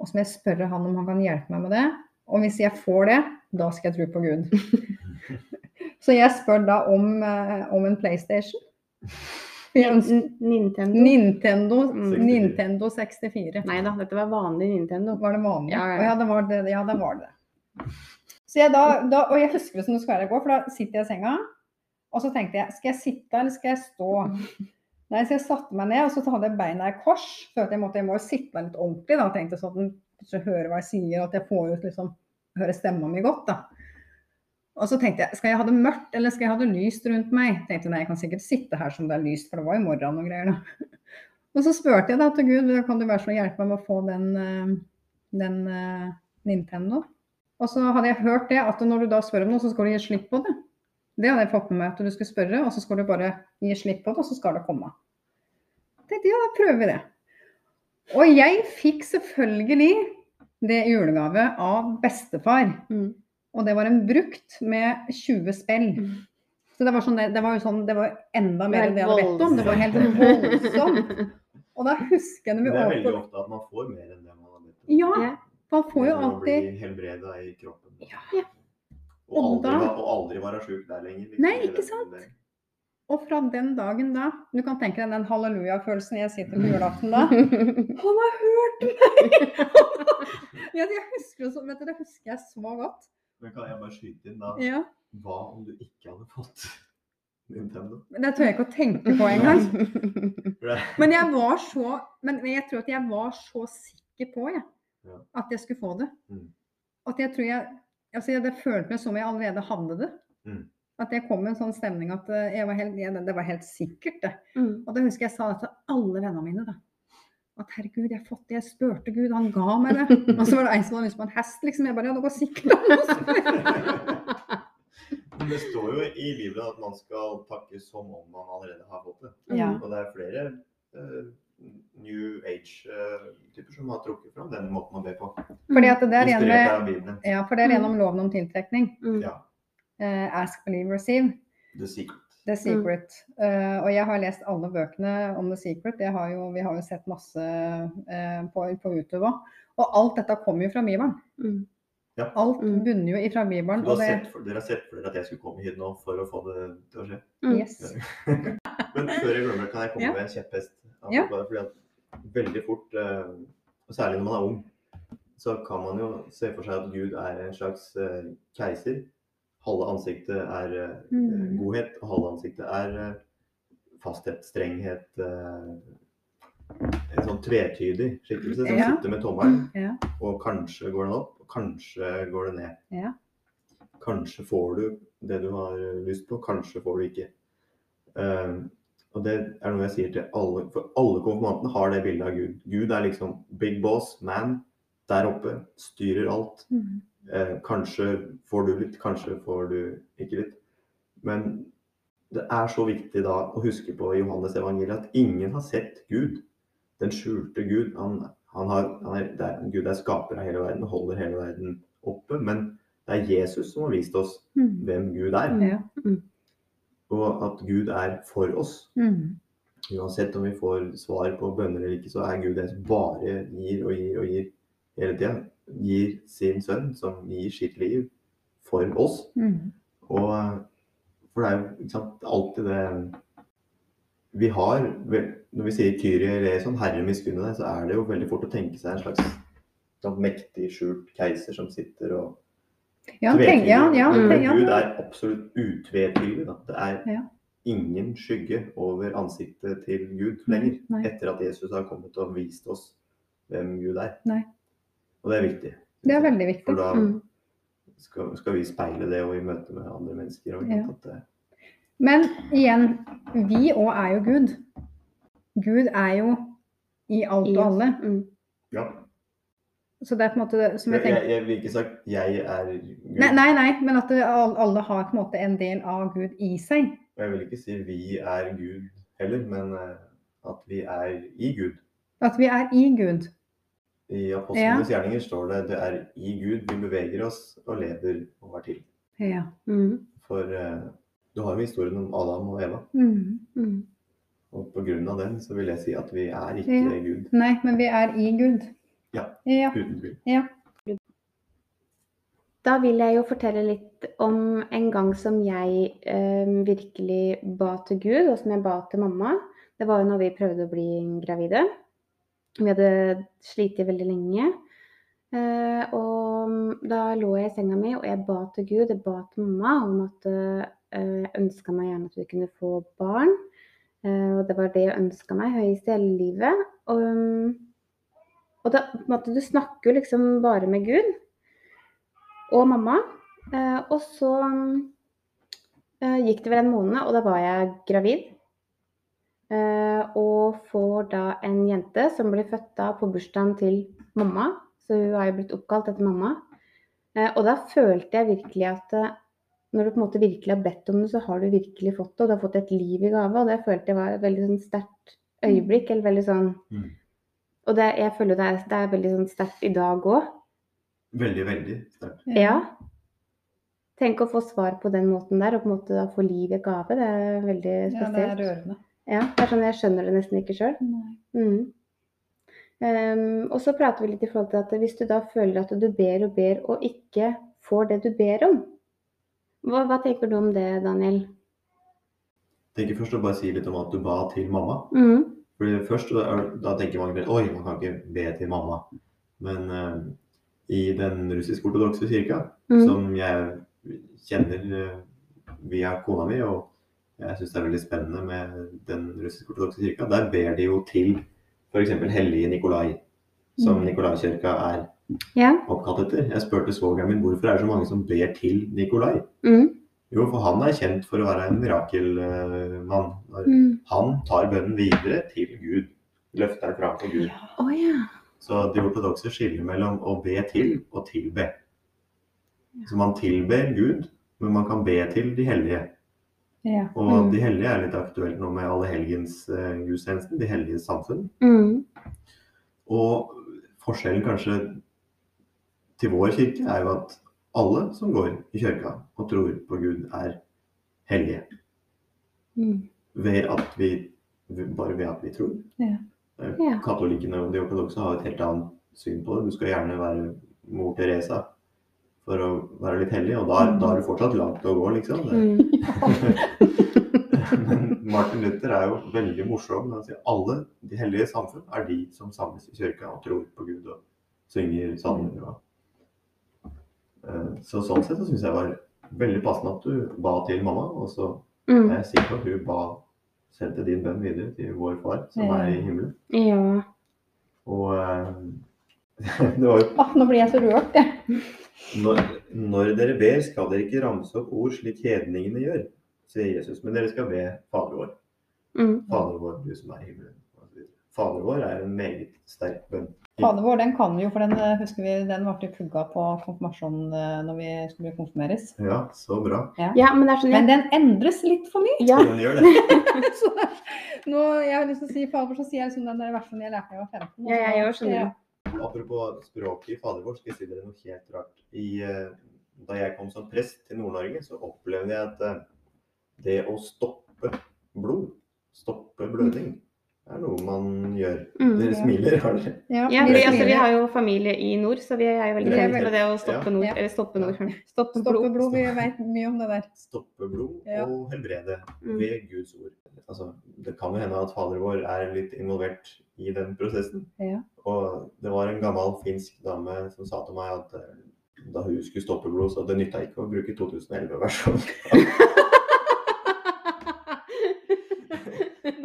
[SPEAKER 3] og som jeg spørre han om han kan hjelpe meg med det. Og hvis jeg får det, da skal jeg tro på Gud. Så jeg spør da om, eh, om en PlayStation.
[SPEAKER 1] Nintendo.
[SPEAKER 3] Nintendo,
[SPEAKER 1] Mm.
[SPEAKER 3] Nintendo 64.
[SPEAKER 1] Nei da, dette var vanlig Nintendo.
[SPEAKER 3] Var det vanlig?
[SPEAKER 1] Ja, ja.
[SPEAKER 3] Ja, det var det. Ja, det var det. Så jeg da, da, og jeg husker det som det skal være i går, for da sitter jeg i senga, og så tenkte jeg skal jeg sitte eller skal jeg stå? Nei, så jeg satte meg ned, og så hadde jeg beina i kors. At jeg, måtte, jeg må jo sitte meg litt ordentlig, da, tenkte sånn at den plutselig hører hva jeg sier, at jeg får ut liksom, høre stemma mi godt. da. Og så tenkte jeg, skal jeg ha det mørkt eller skal jeg ha det lyst rundt meg? Tenkte nei, jeg kan sikkert sitte her som det er lyst, for det var jo morgen og greier da. Og så spurte jeg da til Gud, kan du være så hjelpe meg med å få den, eh, den uh, Nintendo? Og så hadde jeg hørt det, at når du da spør om noe, så skal du gi slipp på det. Det hadde jeg fått med meg, at du skulle spørre, og så skal du bare gi slipp på det, og så skal det komme. Jeg tenkte, ja, da prøver vi det. Og jeg fikk selvfølgelig det i julegave av bestefar.
[SPEAKER 1] Mm.
[SPEAKER 3] Og det var en brukt med 20 spill.
[SPEAKER 1] Mm.
[SPEAKER 3] Så det var, sånn, det var jo sånn, det var enda mer enn det jeg hadde bedt om. Det var helt voldsomt. Og da husker jeg når
[SPEAKER 2] Det
[SPEAKER 3] vi
[SPEAKER 2] er veldig ofte at man får mer enn det man har bedt om.
[SPEAKER 3] Ja, man får jo
[SPEAKER 2] alltid å
[SPEAKER 3] blir
[SPEAKER 2] bli helbreda i kroppen.
[SPEAKER 3] Ja.
[SPEAKER 2] Og,
[SPEAKER 3] Og
[SPEAKER 2] aldri,
[SPEAKER 3] da-
[SPEAKER 2] og aldri være sjuk der lenger. liksom,
[SPEAKER 3] Nei, ikke sant? Og fra den dagen da Du kan tenke deg den halleluja-følelsen jeg sitter på julaften da. Han har hørt meg! ja, jeg husker så, vet du, det husker jeg så godt.
[SPEAKER 2] Men kan jeg bare skyte inn da?
[SPEAKER 3] Ja.
[SPEAKER 2] Hva om du ikke hadde fått Nintendo?
[SPEAKER 3] Men det tør jeg ikke å tenke på engang. Men jeg var så Men jeg tror at jeg var så sikker på jeg,
[SPEAKER 2] Ja.
[SPEAKER 3] at jeg skulle få det.
[SPEAKER 2] Mm.
[SPEAKER 3] At jeg tror jeg altså jeg, Det føltes meg som jeg allerede hadde det.
[SPEAKER 2] Mm.
[SPEAKER 3] At jeg kom med en sånn stemning at eh, jeg var helt, jeg, det var helt sikkert, det.
[SPEAKER 1] Mm.
[SPEAKER 3] Og da husker jeg sa det til alle vennene mine. da. At herregud, jeg har fått det. Jeg spurte Gud, han ga meg det. Og så var det en som hadde lyst på en hest, liksom. Jeg bare ja, det går sikkert an.
[SPEAKER 2] Men det står jo i Bibelen at man skal takke som om man allerede har fått det.
[SPEAKER 3] Ja.
[SPEAKER 2] Og det er flere eh, New Age-typer som har trukket fram den måten å be på.
[SPEAKER 3] Fordi at det er igjen ja, for det er gjennom loven om tiltrekning.
[SPEAKER 1] Mm.
[SPEAKER 2] Ja.
[SPEAKER 3] Uh, ask, believe, receive.
[SPEAKER 2] The Secret.
[SPEAKER 3] The Secret. Eh, og jeg har lest alle bøkene om The Secret. Har jo, vi har jo sett masse uh, på, på YouTube òg. Og alt dette kommer jo fra Bibelen.
[SPEAKER 1] Mm.
[SPEAKER 3] Alt
[SPEAKER 1] Mm.
[SPEAKER 3] bunner jo ifra Bibelen.
[SPEAKER 2] Har
[SPEAKER 3] Og det,
[SPEAKER 2] sett for, dere har sett for dere at jeg skulle komme hit nå for å få det til å skje?
[SPEAKER 1] Mm.
[SPEAKER 3] yes.
[SPEAKER 2] Men før jeg glemmer det, kan jeg komme
[SPEAKER 3] Ja.
[SPEAKER 2] med en kjepphest?
[SPEAKER 3] Ja.
[SPEAKER 2] Fordi at veldig fort, eh, og særlig når man er ung, så kan man jo se for seg at Gud er en slags eh, keiser. Halve ansiktet er eh,
[SPEAKER 3] Mm.
[SPEAKER 2] godhet, og halve ansiktet er fasthet, strenghet. En sånn tvetydig skikkelse som
[SPEAKER 3] Ja.
[SPEAKER 2] sitter med tommelen,
[SPEAKER 3] Ja.
[SPEAKER 2] og kanskje går den opp, og kanskje går den ned.
[SPEAKER 3] Ja.
[SPEAKER 2] Kanskje får du det du har lyst på, kanskje får du ikke. Og det er noe jeg sier til alle, for alle konfirmantene har det bildet av Gud. Gud er liksom big boss, man, der oppe, styrer alt.
[SPEAKER 3] Mm.
[SPEAKER 2] Eh, kanskje får du litt, kanskje får du ikke litt. Men det er så viktig da å huske på i Johannes evangeliet at ingen har sett Gud. Den skjulte Gud. Han, han har, han er, det er, Gud er skaper av hele verden og holder hele verden oppe. Men det er Jesus som har vist oss
[SPEAKER 3] Mm.
[SPEAKER 2] hvem Gud er,
[SPEAKER 3] Ja.
[SPEAKER 2] Og at Gud er for oss.
[SPEAKER 3] Mm.
[SPEAKER 2] Uansett om vi får svar på bønner eller ikke, så er Gud den som bare gir og gir og gir hele tida. Gir sin sønn, som gir sitt liv for oss.
[SPEAKER 3] Mm.
[SPEAKER 2] Og for det er jo ikke sant, alltid det vi har Når vi sier Kyrie eleison, Herre miskunne deg, så er det jo veldig fort å tenke seg en slags sånn mektig, skjult keiser som sitter og
[SPEAKER 3] Ja, tenker, ja, ja, tenker, ja.
[SPEAKER 2] Gud er absolutt utvetydig. Det er
[SPEAKER 3] Ja.
[SPEAKER 2] ingen skygge over ansiktet til Gud lenger.
[SPEAKER 3] Nei.
[SPEAKER 2] Etter at Jesus har kommet og vist oss hvem Gud er.
[SPEAKER 3] Nei.
[SPEAKER 2] Og det er viktig.
[SPEAKER 3] Det er veldig viktig.
[SPEAKER 2] For da
[SPEAKER 1] Mm.
[SPEAKER 2] skal, skal vi speile det og i møte med andre mennesker. Og,
[SPEAKER 3] Ja.
[SPEAKER 2] at det,
[SPEAKER 3] Men igjen, vi òg er jo Gud. Gud er jo i alt og alle.
[SPEAKER 1] Mm.
[SPEAKER 2] ja.
[SPEAKER 3] Så det er på en måte som jeg tenker
[SPEAKER 2] jeg, jeg vil ikke sagt 'jeg er Gud'.
[SPEAKER 3] Nei, nei, nei, men at det, alle har på en måte en del av Gud i seg.
[SPEAKER 2] Jeg vil ikke si 'vi er Gud' heller, men eh, at vi er i Gud.
[SPEAKER 3] At vi er i Gud.
[SPEAKER 2] I apostlenes gjerninger står det 'det er i Gud vi beveger oss og lever og har til'.
[SPEAKER 3] Ja.
[SPEAKER 1] Mm.
[SPEAKER 2] For uh, du har jo historien om Adam og Eva,
[SPEAKER 3] Mm.
[SPEAKER 1] Mm.
[SPEAKER 2] og på grunn av den så vil jeg si at vi er ikke
[SPEAKER 3] Ja.
[SPEAKER 2] Gud
[SPEAKER 3] Nei, men vi er i Gud.
[SPEAKER 2] Ja.
[SPEAKER 3] Ja.
[SPEAKER 2] uten tvil.
[SPEAKER 1] Da vil jeg jo fortelle litt om en gang som jeg eh, virkelig ba til Gud, og som jeg ba til mamma. Det var jo når vi prøvde å bli gravide. Vi hadde slitt veldig lenge. Eh, og da lå jeg i senga mi, og jeg ba til Gud, jeg ba til mamma om at eh, jeg ønska meg gjerne at vi kunne få barn. Eh, og det var det jeg ønska meg høyest i hele livet. Og, og da, måte, du snakker jo liksom bare med Gud og mamma. Eh, og så eh, gikk det vel en måned, og da var jeg gravid. Eh, og får da en jente som blir født da på bursdagen til mamma. Så hun har jo blitt oppkalt etter mamma. Eh, og da følte jeg virkelig at eh, når du på en måte virkelig har bedt om det, så har du virkelig fått det. Og du har fått et liv i gave. Og det følte jeg var et veldig sånn sterkt øyeblikk. Eller veldig sånn
[SPEAKER 2] Mm.
[SPEAKER 1] Og det, jeg føler det er, det er veldig sånn sterkt i dag òg.
[SPEAKER 2] Veldig, veldig sterkt.
[SPEAKER 1] Ja. Tenk å få svar på den måten der, og på en måte da få liv i gave. Det er veldig spesielt.
[SPEAKER 3] Ja, det er rørende.
[SPEAKER 1] Ja, det er sånn Jeg skjønner det nesten ikke sjøl. Mm. Ehm, og så prater vi litt i forhold til at hvis du da føler at du ber og ber og ikke får det du ber om, hva, hva tenker du om det, Daniel?
[SPEAKER 2] Jeg tenker først å bare si litt om at du ba til mamma.
[SPEAKER 1] Mm.
[SPEAKER 2] Fordi først da, tenker man oi, man kan ikke be til mamma. Men uh, i den russisk-ortodokse kirka,
[SPEAKER 1] Mm.
[SPEAKER 2] som jeg kjenner uh, via kona mi, og jeg syns det er veldig spennende med den russisk-ortodokse kirka, der ber de jo til f.eks. hellige Nikolai, som
[SPEAKER 3] Mm.
[SPEAKER 2] Nikolaikirka er
[SPEAKER 1] Ja.
[SPEAKER 2] oppkalt etter. Jeg spurte svogeren min hvorfor er det så mange som ber til Nikolai.
[SPEAKER 1] Mm.
[SPEAKER 2] Jo, for han er kjent for å være en mirakelmann.
[SPEAKER 1] Mm.
[SPEAKER 2] han tar bønnen videre til Gud. Løfter den fram for Gud.
[SPEAKER 1] Å ja.
[SPEAKER 2] Så de ortodokse skiller mellom å be til og tilbe. Så man tilber Gud, men man kan be til de hellige.
[SPEAKER 3] Ja.
[SPEAKER 2] Og
[SPEAKER 1] Mm.
[SPEAKER 2] de hellige er litt aktuelt nå med alle helgens gudstjenesten, de hellige samfunn.
[SPEAKER 1] Mm.
[SPEAKER 2] Og forskjellen kanskje til vår kirke er jo at alle som går i kirka og tror på Gud, er hellige.
[SPEAKER 1] Mm.
[SPEAKER 2] Ved at vi, bare ved at vi tror.
[SPEAKER 3] Ja.
[SPEAKER 2] Eh,
[SPEAKER 1] Ja.
[SPEAKER 2] Katolikkene og de ortodokse har et helt annet syn på det. Du skal gjerne være mor Teresa for å være litt hellig, og da, da er det fortsatt langt å gå, liksom.
[SPEAKER 1] Mm.
[SPEAKER 2] Men Martin Luther er jo veldig morsom. Han sier alle de hellige samfunn er de som samles i kirka og tror på Gud og synger salmer. Og... Eh, Så sånn sett så syns jeg var veldig passende at du ba til mamma. Og så
[SPEAKER 1] Mm.
[SPEAKER 2] er jeg sikker på at hun ba sendte din bønn videre til vår far som
[SPEAKER 3] Ja.
[SPEAKER 2] er i himmelen.
[SPEAKER 1] Ja.
[SPEAKER 2] Og eh, det var jo
[SPEAKER 3] Ah, nå blir jeg så rørt, jeg.
[SPEAKER 2] når, når dere ber, skal dere ikke ramse opp ord slik hedningene gjør, sier Jesus, men dere skal be Fader vår.
[SPEAKER 1] Mm.
[SPEAKER 2] Fader vår, du som er i himmelen. Fader vår er en meget sterk bønn.
[SPEAKER 3] Fader vår, den kan vi jo, for den eh, husker vi, den ble pugga på konfirmasjonen eh, når vi skulle konfirmeres.
[SPEAKER 2] Ja, så bra.
[SPEAKER 1] Ja, men det er sånn
[SPEAKER 3] Men den endres litt for mye.
[SPEAKER 1] Ja,
[SPEAKER 2] Den gjør det.
[SPEAKER 3] Så nå, jeg har lyst til å si fader vår, så sier jeg liksom den der versen jeg lærte da jeg var 15.
[SPEAKER 1] Ja, jeg gjør sånn, ja.
[SPEAKER 2] Apropos språket i Fader vår, skal jeg si dere noe helt rart. I, eh, da jeg kom som prest til Nord-Norge, så opplevde jeg at det å stoppe blod, stoppe blødning, er noe man gjør.
[SPEAKER 1] Mm,
[SPEAKER 2] Dere
[SPEAKER 3] ja.
[SPEAKER 2] smiler, har dere?
[SPEAKER 3] Ja,
[SPEAKER 1] ja
[SPEAKER 3] vi
[SPEAKER 1] vi, altså, vi har jo familie i nord, så vi er jo veldig kjent med det å stoppe nord.
[SPEAKER 3] Ja.
[SPEAKER 1] Eller stoppe nord. Stoppe
[SPEAKER 3] Stoppe
[SPEAKER 1] blod.
[SPEAKER 3] blod, vi vet mye om det der.
[SPEAKER 2] Stoppe blod
[SPEAKER 3] Ja.
[SPEAKER 2] og helbrede
[SPEAKER 1] Mm.
[SPEAKER 2] ved Guds ord. Altså, det kan jo hende at Fader vår er litt involvert i den prosessen.
[SPEAKER 3] Ja.
[SPEAKER 2] Og det var en gammel finsk dame som sa til meg at eh, da hun skulle stoppe blod, så det nytta ikke å bruke 2011-versjonen.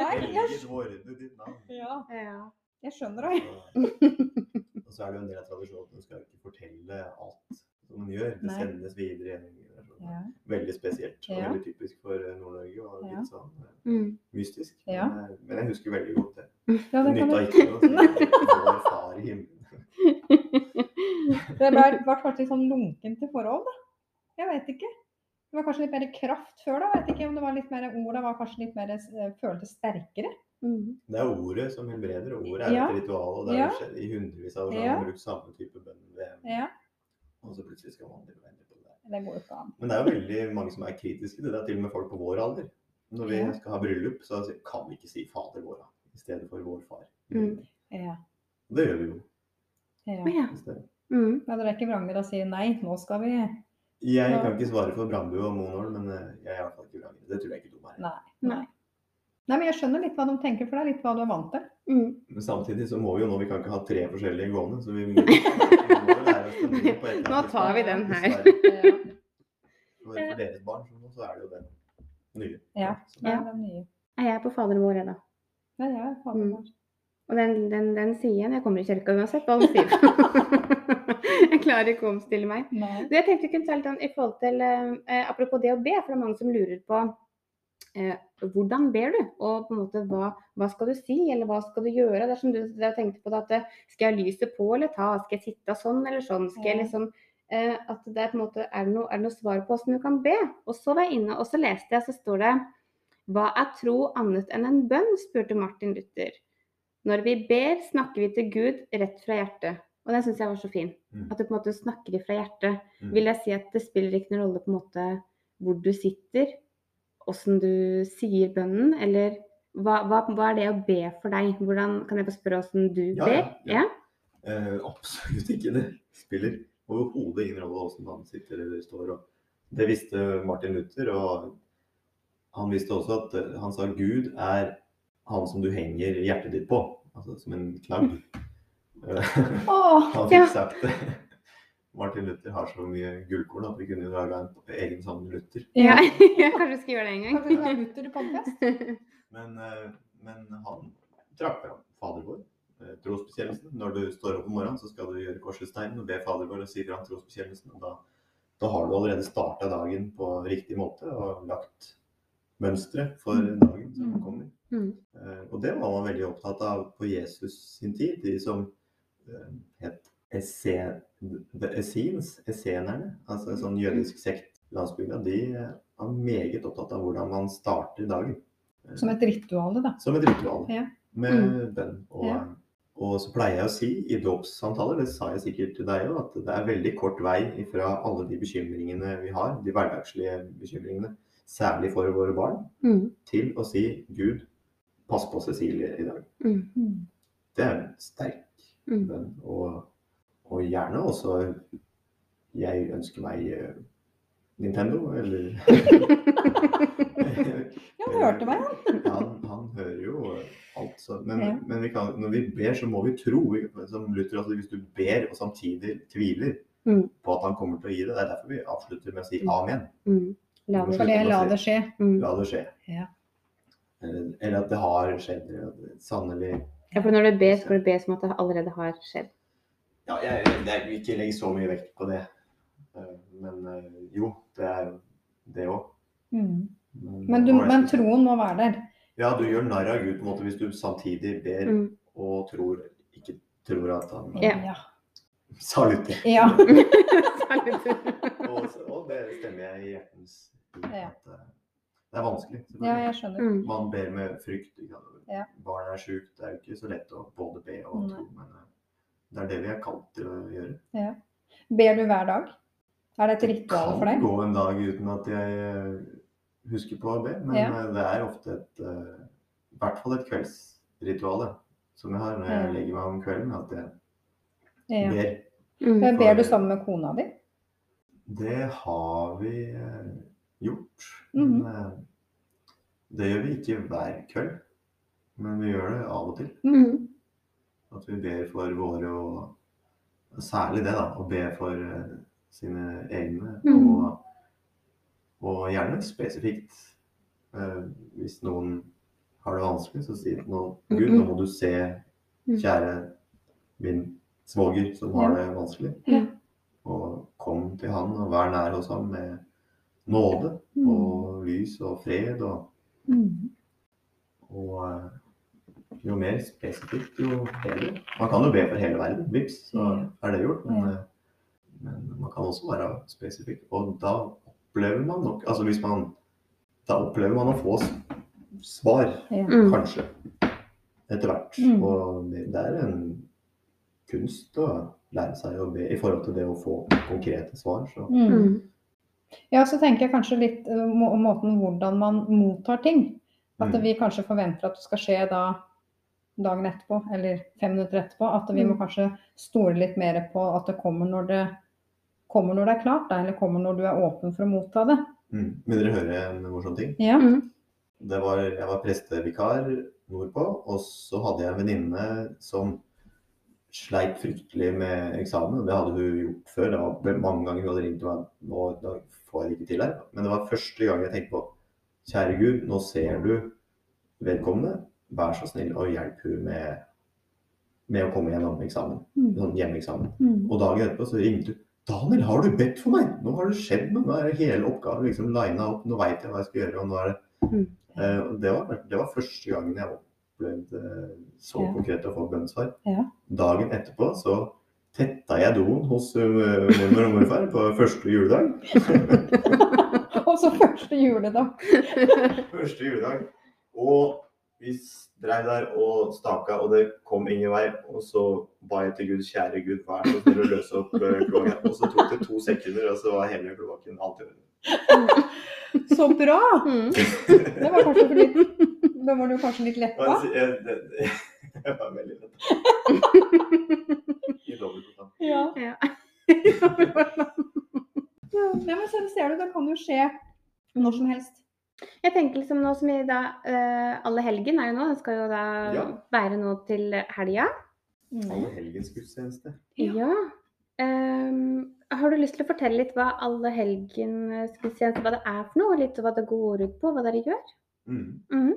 [SPEAKER 3] Nei, jeg,
[SPEAKER 2] Helliget vorde ditt navn.
[SPEAKER 3] ja,
[SPEAKER 1] Ja.
[SPEAKER 3] jeg skjønner det.
[SPEAKER 2] Og så er det jo en del av tradisjonen at man skal ikke fortelle alt som man gjør. Det
[SPEAKER 3] Nei.
[SPEAKER 2] sendes videre gjennom en.
[SPEAKER 3] Ja.
[SPEAKER 2] Veldig spesielt og
[SPEAKER 3] Ja.
[SPEAKER 2] veldig typisk for eh, Nord-Norge og
[SPEAKER 3] Ja.
[SPEAKER 2] litt sånn eh,
[SPEAKER 1] Mm.
[SPEAKER 2] mystisk.
[SPEAKER 3] Ja.
[SPEAKER 2] Men, eh, men jeg husker veldig godt det.
[SPEAKER 3] Ja,
[SPEAKER 2] Det nytta ikke noe. å si Vår far i himmelen.
[SPEAKER 3] Det ble, ble faktisk sånn lunkent i forhold, da. Jeg vet ikke. Det var kanskje litt mer kraft før da. Jeg vet ikke om det var litt mer orda var kanskje litt mer eh, føltes sterkere.
[SPEAKER 1] Mm.
[SPEAKER 2] Det er ordet som helbreder, og ordet er
[SPEAKER 3] Ja.
[SPEAKER 2] et ritual. Og det
[SPEAKER 3] Ja.
[SPEAKER 2] har skjedd i hundrevis av år.
[SPEAKER 3] Ja.
[SPEAKER 2] har brukt samme type bønn
[SPEAKER 3] Ja,
[SPEAKER 2] Og så plutselig skal man drive og på det.
[SPEAKER 3] det går ikke an.
[SPEAKER 2] Men det er jo veldig mange som er kritiske til det. Det er til og med folk på vår alder. Når vi
[SPEAKER 3] Ja.
[SPEAKER 2] skal ha bryllup, så kan vi ikke si fader vår da, i stedet for vår far.
[SPEAKER 1] Mm.
[SPEAKER 3] Ja.
[SPEAKER 2] Det gjør vi jo.
[SPEAKER 3] ja.
[SPEAKER 1] Ja. Mm.
[SPEAKER 3] Men det er ikke vrangere å si nei, nå skal vi
[SPEAKER 2] Jeg kan ikke svare for Brandbu og Monol, men eh, jeg er iallfall ikke vrangere. Det tror jeg ikke de er.
[SPEAKER 3] Nei.
[SPEAKER 1] Nei.
[SPEAKER 3] Nei, men jeg skjønner litt hva de tenker, for det er litt hva du er vant til.
[SPEAKER 1] Mm.
[SPEAKER 2] Men samtidig så må vi jo nå, vi kan ikke ha tre forskjellige gående, så vi må, vi må lære oss det på et eller
[SPEAKER 1] Nå tar vi den her.
[SPEAKER 3] Ja.
[SPEAKER 2] For, deres barn så, er det jo den nye.
[SPEAKER 3] Ja. ja. Er den nye.
[SPEAKER 1] Jeg er på Fader vår, jeg, da.
[SPEAKER 3] Ja, ja, fader
[SPEAKER 1] Mm. Og den, den, den sier jeg jeg kommer i kirka, uansett hva de sier. jeg klarer ikke å omstille meg.
[SPEAKER 3] Nei.
[SPEAKER 1] Jeg tenkte kunne ta litt i forhold til eh, Apropos det å be, for det er mange som lurer på eh, hvordan ber du? Og på en måte hva, hva skal du si, eller hva skal du gjøre? Det er som du tenkte på det, at eh, skal jeg lyset på eller ta? Skal jeg sitte sånn eller sånn? Skal jeg liksom eh, at det er på en måte Er det noe, er det noe svar på hvordan du kan be? Og så var jeg inne, og så leste jeg, så står det Hva er tro annet enn en bønn? spurte Martin Luther. Når vi ber, snakker vi til Gud rett fra hjertet. Og den syns jeg var så fin.
[SPEAKER 2] Mm.
[SPEAKER 1] At du på en måte snakker fra hjertet.
[SPEAKER 2] Mm.
[SPEAKER 1] Vil jeg si at det spiller ikke noen rolle på en måte hvor du sitter, åssen du sier bønnen, eller hva, hva, hva er det å be for deg? Hvordan Kan jeg bare spørre åssen du
[SPEAKER 2] Ja,
[SPEAKER 1] ber?
[SPEAKER 2] ja, ja. Eh, absolutt ikke. Det spiller overhodet ingen rolle hvordan man sitter eller står. Og det visste Martin Luther, og han visste også at eh, han sa Gud er han som du henger hjertet ditt på, altså som en knagg. Eh, han fikk Ja. sagt det. Martin Luther har så mye gullkorn at vi kunne laga en egen sånn Luther.
[SPEAKER 1] Ja, kanskje skal gjøre det en
[SPEAKER 3] Kanskje du
[SPEAKER 1] gang.
[SPEAKER 3] har Luther?
[SPEAKER 2] Men, eh, men han trakk fram Fader vår, eh, trosbekjennelsen. Når du står opp om morgenen, så skal du gjøre korsesteinen og be Fader vår og si fram trosbekjennelsen. Da, da har du allerede starta dagen på riktig måte og lagt mønsteret for dagen som
[SPEAKER 3] Mm.
[SPEAKER 2] kommer.
[SPEAKER 1] Mm.
[SPEAKER 2] Eh, og det var man veldig opptatt av på Jesus sin tid. De som eh, het Essens, essenerne, altså en sånn jødisk sekt landsbygda, de var meget opptatt av hvordan man starter dagen. Eh,
[SPEAKER 3] Som et ritual, da.
[SPEAKER 2] som et ritual
[SPEAKER 3] Ja.
[SPEAKER 2] med bønn. Og,
[SPEAKER 3] Ja.
[SPEAKER 2] og så pleier jeg å si i dåpssamtaler, det sa jeg sikkert til deg òg, at det er veldig kort vei fra alle de bekymringene vi har, de hverdagslige bekymringene, særlig for våre barn,
[SPEAKER 1] Mm.
[SPEAKER 2] til å si Gud, pass på Cecilie i dag.
[SPEAKER 1] Mm.
[SPEAKER 3] Mm.
[SPEAKER 2] Det er en sterk
[SPEAKER 1] Mm.
[SPEAKER 2] bønn. Og, og gjerne også Jeg ønsker meg eh, Nintendo, eller
[SPEAKER 3] Ja, han hørte meg, han.
[SPEAKER 2] han, han hører jo alt. Så, men
[SPEAKER 3] Ja.
[SPEAKER 2] men vi kan, når vi ber, så må vi tro. Som Luther, altså, hvis du ber og samtidig tviler
[SPEAKER 1] Mm.
[SPEAKER 2] på at han kommer til å gi det, det er derfor vi avslutter med å si
[SPEAKER 1] Mm.
[SPEAKER 2] amen.
[SPEAKER 1] Mm. La det
[SPEAKER 3] det la det skje.
[SPEAKER 1] mm.
[SPEAKER 2] La det skje.
[SPEAKER 3] Ja.
[SPEAKER 2] Eller, eller at det har skjedd. eller Sannelig
[SPEAKER 1] Ja, for når du ber, skal du be som at det allerede har skjedd.
[SPEAKER 2] Ja, jeg, jeg vil ikke legge så mye vekt på det. Eh, Men eh, jo, det er jo det òg.
[SPEAKER 3] Mm. Men, men troen må være der.
[SPEAKER 2] Ja, du gjør narr av Gud på en måte hvis du samtidig ber
[SPEAKER 1] Mm.
[SPEAKER 2] og tror, ikke tror at han
[SPEAKER 1] Ja.
[SPEAKER 3] Ja.
[SPEAKER 2] sa
[SPEAKER 3] ja.
[SPEAKER 2] Og, og det stemmer jeg i hjertens liv.
[SPEAKER 3] Ja.
[SPEAKER 2] Det er vanskelig.
[SPEAKER 3] ja, jeg skjønner.
[SPEAKER 1] Mm.
[SPEAKER 2] Man ber med frykt.
[SPEAKER 3] Ja.
[SPEAKER 2] Barn er sjukt. Det er jo ikke så lett å både be og tro. Men eh, det er det vi er kalt til å gjøre.
[SPEAKER 3] Ber du hver dag? Er det et ritual for deg?
[SPEAKER 2] Det kan gå en dag uten at jeg eh, husker på å be, men
[SPEAKER 3] Ja.
[SPEAKER 2] eh, det er ofte et I hvert fall et kveldsritual som jeg har når jeg
[SPEAKER 3] Ja.
[SPEAKER 2] legger meg om kvelden. At jeg
[SPEAKER 3] Ja.
[SPEAKER 2] ber.
[SPEAKER 1] Mm.
[SPEAKER 3] Men Ber du sammen med kona di?
[SPEAKER 2] Det har vi gjort.
[SPEAKER 3] Mhm.
[SPEAKER 2] Men eh, det gjør vi ikke hver kveld. Men vi gjør det av og til.
[SPEAKER 1] Mm.
[SPEAKER 2] At vi ber for våre og Særlig det, da. Å be for eh, sine egne.
[SPEAKER 1] Mhm.
[SPEAKER 2] Og, og gjerne spesifikt. Eh, hvis noen har det vanskelig, så sier til noen Gud, nå må du se
[SPEAKER 1] Mhm.
[SPEAKER 2] kjære min svoger som har det vanskelig.
[SPEAKER 1] Ja.
[SPEAKER 2] Og kom til han og vær nær hos ham med nåde
[SPEAKER 3] Mm.
[SPEAKER 2] og lys og fred. Og,
[SPEAKER 3] Mm.
[SPEAKER 2] og eh, jo mer spesifikt, jo bedre. Man kan jo be for hele verden, vips, så er det gjort. Men, eh, men man kan også være spesifikk. Og da opplever man nok Altså hvis man Da opplever man å få svar,
[SPEAKER 3] Ja.
[SPEAKER 1] Mm.
[SPEAKER 2] kanskje. Etter hvert.
[SPEAKER 3] Mm.
[SPEAKER 2] Og det, er en kunst å lære seg å be i forhold til det å få konkrete svar. Så.
[SPEAKER 3] Ja, så tenker jeg kanskje litt eh, må- måten hvordan man mottar ting. At
[SPEAKER 2] Mm.
[SPEAKER 3] vi kanskje forventer at det skal skje da dagen etterpå, eller fem minutter etterpå. At vi må
[SPEAKER 1] Mm.
[SPEAKER 3] kanskje stole litt mer på at det kommer når det kommer når det er klart, da, eller kommer når du er åpen for å motta det.
[SPEAKER 2] mm. Vil dere høre en morsom ting?
[SPEAKER 3] Ja.
[SPEAKER 1] Mm.
[SPEAKER 2] Det var, jeg var prestevikar nordpå, og så hadde jeg en venninne som sleit fryktelig med eksamen. Det hadde hun gjort før. Det var mange ganger hun hadde ringt meg nå da får jeg det ikke til her. Men det var første gang jeg tenkte på kjære Gud, nå ser du vedkommende. Vær så snill og hjelp hun med, med å komme gjennom eksamen.
[SPEAKER 3] Mm.
[SPEAKER 2] Sånn hjemmeeksamen.
[SPEAKER 3] Mm.
[SPEAKER 2] Og dagen etterpå så ringte hun. Daniel, har du bedt for meg? Nå har det skjedd noe. Nå er hele oppgaven liksom lina opp. Nå veit jeg hva jeg skal gjøre. og nå er det
[SPEAKER 1] Mm.
[SPEAKER 2] Uh, det, var, det var første gangen jeg opplevde så
[SPEAKER 3] Ja.
[SPEAKER 2] konkret å få bønnsvar.
[SPEAKER 3] Ja.
[SPEAKER 2] Dagen etterpå så tetta jeg doen hos uh, mormor og morfar på første juledag.
[SPEAKER 3] Og så første juledag.
[SPEAKER 2] første juledag. Og vi dreiv der og staka, og det kom ingen vei. Og så ba jeg til Gud, kjære Gud, vær så snill å løse opp uh, kloakken. Og så tok det to sekunder, og så var hele kloakken alt i orden.
[SPEAKER 3] Så bra!
[SPEAKER 1] Mm.
[SPEAKER 3] Det var kanskje for litt Da var du kanskje litt letta?
[SPEAKER 2] Og jeg, det, det, det var veldig lett. I dobbelt forstand.
[SPEAKER 3] Ja.
[SPEAKER 1] Ja.
[SPEAKER 3] ja. Men så ser du, det kan jo skje når som helst.
[SPEAKER 1] Jeg tenker liksom nå som i da uh, Alle helgen er jo nå, den skal jo da
[SPEAKER 2] Ja.
[SPEAKER 1] være nå til helga.
[SPEAKER 2] Alle helgens gudstjeneste.
[SPEAKER 3] Ja.
[SPEAKER 1] Ja. Ehm, har du lyst til å fortelle litt hva alle helgen-gudstjeneste hva det er for noe? Litt hva det går ut på, hva dere gjør?
[SPEAKER 2] Mm.
[SPEAKER 1] Mm.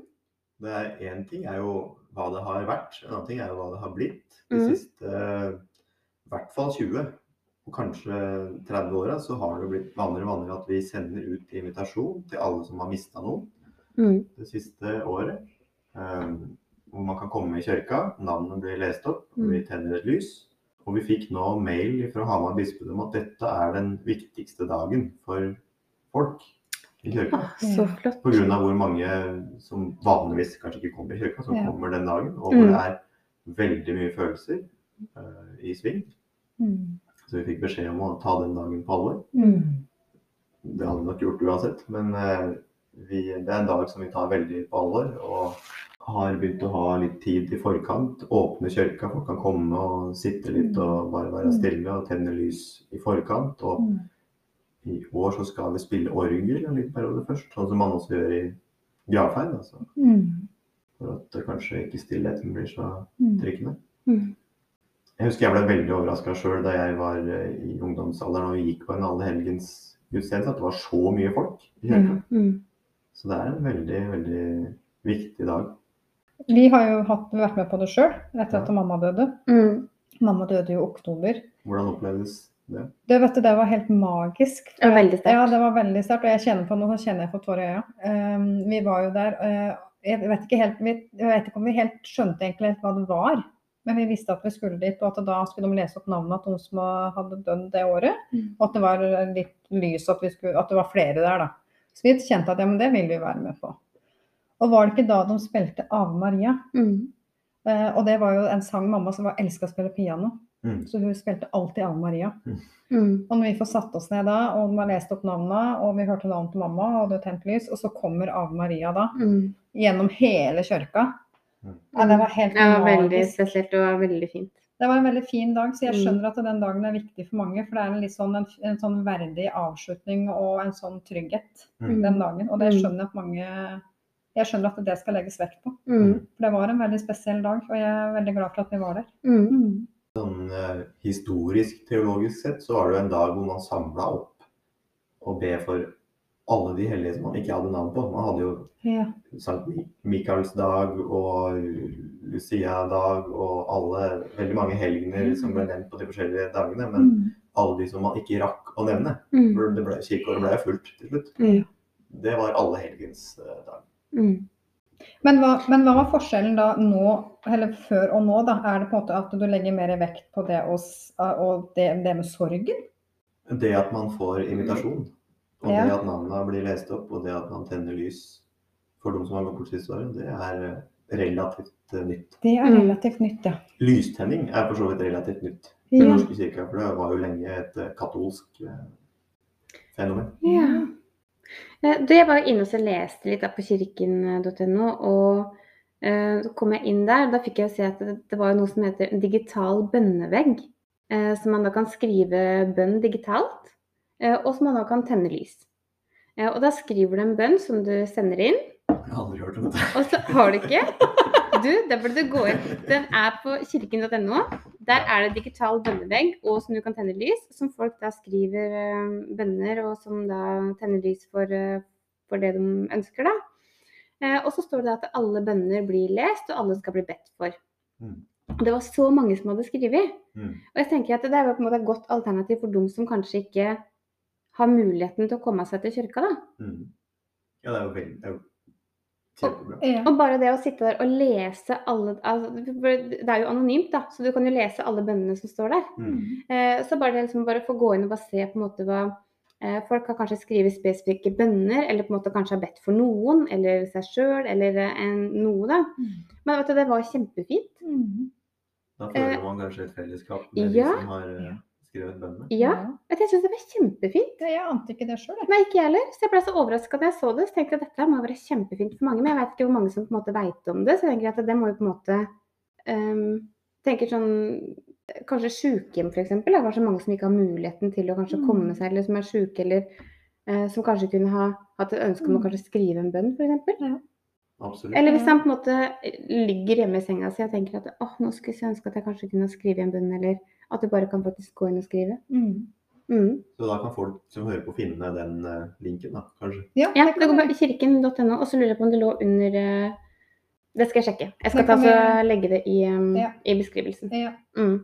[SPEAKER 2] Det er Én ting er jo hva det har vært, en annen ting er jo hva det har blitt. De
[SPEAKER 1] mm.
[SPEAKER 2] siste i hvert fall 20, og kanskje 30 åra, så har det blitt vanligere og vanligere at vi sender ut invitasjon til alle som har mista noen
[SPEAKER 1] Mm.
[SPEAKER 2] det siste året. Um, hvor man kan komme i kirka, navnet blir lest opp, og vi tenner et lys. Og vi fikk nå mail fra Hamar bispedom at dette er den viktigste dagen for folk i kirka.
[SPEAKER 1] Ja, flott.
[SPEAKER 2] Pga. hvor mange som vanligvis kanskje ikke kommer i kirka, som
[SPEAKER 3] Ja.
[SPEAKER 2] kommer den dagen. Og
[SPEAKER 1] Mm.
[SPEAKER 2] hvor det er veldig mye følelser uh, i sving.
[SPEAKER 3] Mm.
[SPEAKER 2] Så vi fikk beskjed om å ta den dagen på alvor.
[SPEAKER 3] Mm.
[SPEAKER 2] Det hadde vi nok gjort uansett, men uh, vi, det er en dag som vi tar veldig på alvor. Og har begynt å ha litt tid i forkant. Åpne kirka, folk kan komme og sitte litt og bare være stille og tenne lys i forkant. Og
[SPEAKER 3] Mm.
[SPEAKER 2] i år så skal vi spille orgel en liten periode først, sånn som man også gjør i gravferd. Altså,
[SPEAKER 3] Mm.
[SPEAKER 2] for at det kanskje ikke stillheten blir så
[SPEAKER 3] Mm.
[SPEAKER 2] trykkende.
[SPEAKER 1] Mm.
[SPEAKER 2] Jeg husker jeg ble veldig overraska sjøl da jeg var eh, i ungdomsalderen og vi gikk på en allehelgens gudstjeneste, at det var så mye folk i kirka.
[SPEAKER 1] Mm.
[SPEAKER 2] Så det er en veldig, veldig viktig dag.
[SPEAKER 3] Vi har jo hatt, vært med på det sjøl etter at mamma døde.
[SPEAKER 1] Mm.
[SPEAKER 3] Mamma døde jo i oktober.
[SPEAKER 2] Hvordan oppleves det?
[SPEAKER 3] Det, vet du, det var helt magisk.
[SPEAKER 1] Det var veldig sterkt.
[SPEAKER 3] Ja, det var veldig sterkt. Og jeg kjenner på noe, så kjenner jeg på tårer i øya. Um, vi var jo der, Uh, jeg vet, ikke helt, vi- jeg vet ikke om vi helt skjønte egentlig helt hva det var. Men vi visste at vi skulle dit, og at da skulle de lese opp navnet til noen som hadde dødd det året.
[SPEAKER 1] Mm.
[SPEAKER 3] Og at det var litt lys, at, vi skulle, at det var flere der, da. Så vi kjente at ja, men det vil vi være med på. Og var det ikke da de spilte Ave Maria?
[SPEAKER 1] Mm.
[SPEAKER 3] Eh, og det var jo en sang mamma som var elska å spille piano.
[SPEAKER 2] Mm.
[SPEAKER 3] Så hun spilte alltid Ave Maria.
[SPEAKER 1] Mm.
[SPEAKER 3] Og når vi får satt oss ned da, og de har lest opp navnene, og vi hørte navnet til mamma, og det tent lys, og så kommer Ave Maria da,
[SPEAKER 1] Mm.
[SPEAKER 3] gjennom hele kjørka.
[SPEAKER 2] Mm.
[SPEAKER 3] Ja, det var helt
[SPEAKER 1] Det var veldig spesielt og veldig fint.
[SPEAKER 3] Det var en veldig fin dag, så jeg
[SPEAKER 1] Mm.
[SPEAKER 3] skjønner at den dagen er viktig for mange. For det er en litt sånn, en, en sånn verdig avslutning og en sånn trygghet
[SPEAKER 2] Mm.
[SPEAKER 3] den dagen. Og det
[SPEAKER 1] Mm.
[SPEAKER 3] skjønner jeg at mange Jeg skjønner at det skal legges vekt på.
[SPEAKER 1] Mm.
[SPEAKER 3] For det var en veldig spesiell dag, og jeg er veldig glad for at vi var der.
[SPEAKER 1] Mm.
[SPEAKER 2] Sånn eh, historisk, teologisk sett, så var det jo en dag hvor man samla opp og be for alle de hellige som man ikke hadde navn på. Man hadde jo
[SPEAKER 3] Ja.
[SPEAKER 2] Sankt Mi- Mikaels dag og Lucia-dag og alle, veldig mange helgener som ble nevnt på de forskjellige dagene. Men
[SPEAKER 3] Mm.
[SPEAKER 2] alle de som man ikke rakk å nevne,
[SPEAKER 1] Mm.
[SPEAKER 2] for det ble, kirkeåret ble jo fullt til slutt,
[SPEAKER 1] Mm.
[SPEAKER 2] det var alle helgens eh, dag.
[SPEAKER 1] Mm.
[SPEAKER 3] Men, hva, men hva var forskjellen da nå, eller før og nå? da? Er det på en måte at du legger mer vekt på det, å og det, det med sorgen?
[SPEAKER 2] Det at man får invitasjon, og
[SPEAKER 3] Ja.
[SPEAKER 2] det at navnene blir lest opp, og det at man tenner lys for de som har gått bort siste året, det er eh, relativt eh, nytt.
[SPEAKER 3] Det er
[SPEAKER 1] Mm.
[SPEAKER 3] relativt nytt, ja.
[SPEAKER 2] Lystenning er for så vidt relativt nytt Den
[SPEAKER 3] Ja.
[SPEAKER 2] Norske kirka, for det var jo lenge et eh, katolsk eh, fenomen.
[SPEAKER 1] Ja. Eh, Da jeg var inne og leste litt på kirken.no, og eh, så kom jeg inn der, da fikk jeg se at det, det var noe som heter en digital bønnevegg. Som så man da kan skrive bønn digitalt, eh, og som man da kan tenne lys. Eh, og da skriver du en bønn som du sender inn,
[SPEAKER 2] Jeg har aldri hørt om dette.
[SPEAKER 1] og så har du ikke. Du, da burde du gå inn. Den er på kirken.no. Der er det digital bønnevegg og som du kan tenne lys, som folk da skriver eh, bønner, og som da tenner lys for, eh, for det de ønsker, da. Eh, og så står det at alle bønner blir lest, og alle skal bli bedt for.
[SPEAKER 2] Mm.
[SPEAKER 1] Det var så mange som hadde skrevet.
[SPEAKER 2] Mm.
[SPEAKER 1] Og jeg tenker at det er på en måte et godt alternativ for dem som kanskje ikke har muligheten til å komme seg til kirka, da.
[SPEAKER 2] Mm. Ja, det er jo veldig kjempebra.
[SPEAKER 1] Og bare det å sitte der og lese alle altså, Det er jo anonymt, da, så du kan jo lese alle bønnene som står der.
[SPEAKER 2] Mm.
[SPEAKER 1] Eh, så bare det liksom bare få gå inn og bare se på en måte hva eh, Folk har kanskje skrevet spesifikke bønner, eller på en måte kanskje har bedt for noen, eller seg sjøl, eller eh, en, noe, da. Men vet du, det var kjempefint.
[SPEAKER 3] Mm.
[SPEAKER 2] Da føler man kanskje et fellesskap med
[SPEAKER 1] ja.
[SPEAKER 2] de som har skrevet bønnene.
[SPEAKER 1] Ja. Jeg syns det var kjempefint.
[SPEAKER 3] Ja, jeg ante ikke det sjøl.
[SPEAKER 1] Nei, ikke jeg heller. Så jeg ble så overraska da jeg så det. Så tenkte jeg at dette må være kjempefint for mange. Men jeg vet ikke hvor mange som på en måte veit om det. Så jeg tenker at det må jo på en måte um, tenker sånn Kanskje sykehjem f.eks. Det er kanskje mange som ikke har muligheten til å kanskje
[SPEAKER 3] Mm.
[SPEAKER 1] komme seg, eller som er syke, eller uh, som kanskje kunne ha hatt et ønske om å
[SPEAKER 3] Mm.
[SPEAKER 1] kanskje skrive en bønn, f.eks.
[SPEAKER 2] Absolutt.
[SPEAKER 1] Eller hvis
[SPEAKER 3] Ja.
[SPEAKER 1] han på en måte ligger hjemme i senga si og tenker at åh, nå skulle jeg ønske at jeg kanskje kunne skrive en bønn, eller at du bare kan faktisk gå inn og skrive.
[SPEAKER 3] Mm.
[SPEAKER 1] Mm.
[SPEAKER 2] Så da kan folk som hører på finne den eh, linken, da, kanskje.
[SPEAKER 3] Ja,
[SPEAKER 1] Ja,
[SPEAKER 3] det
[SPEAKER 1] går på kirken.no, og så lurer jeg på om det lå under eh, Det skal jeg sjekke. Jeg skal ta så legge det i, um,
[SPEAKER 3] Ja.
[SPEAKER 1] i beskrivelsen.
[SPEAKER 3] Ja.
[SPEAKER 1] Mm.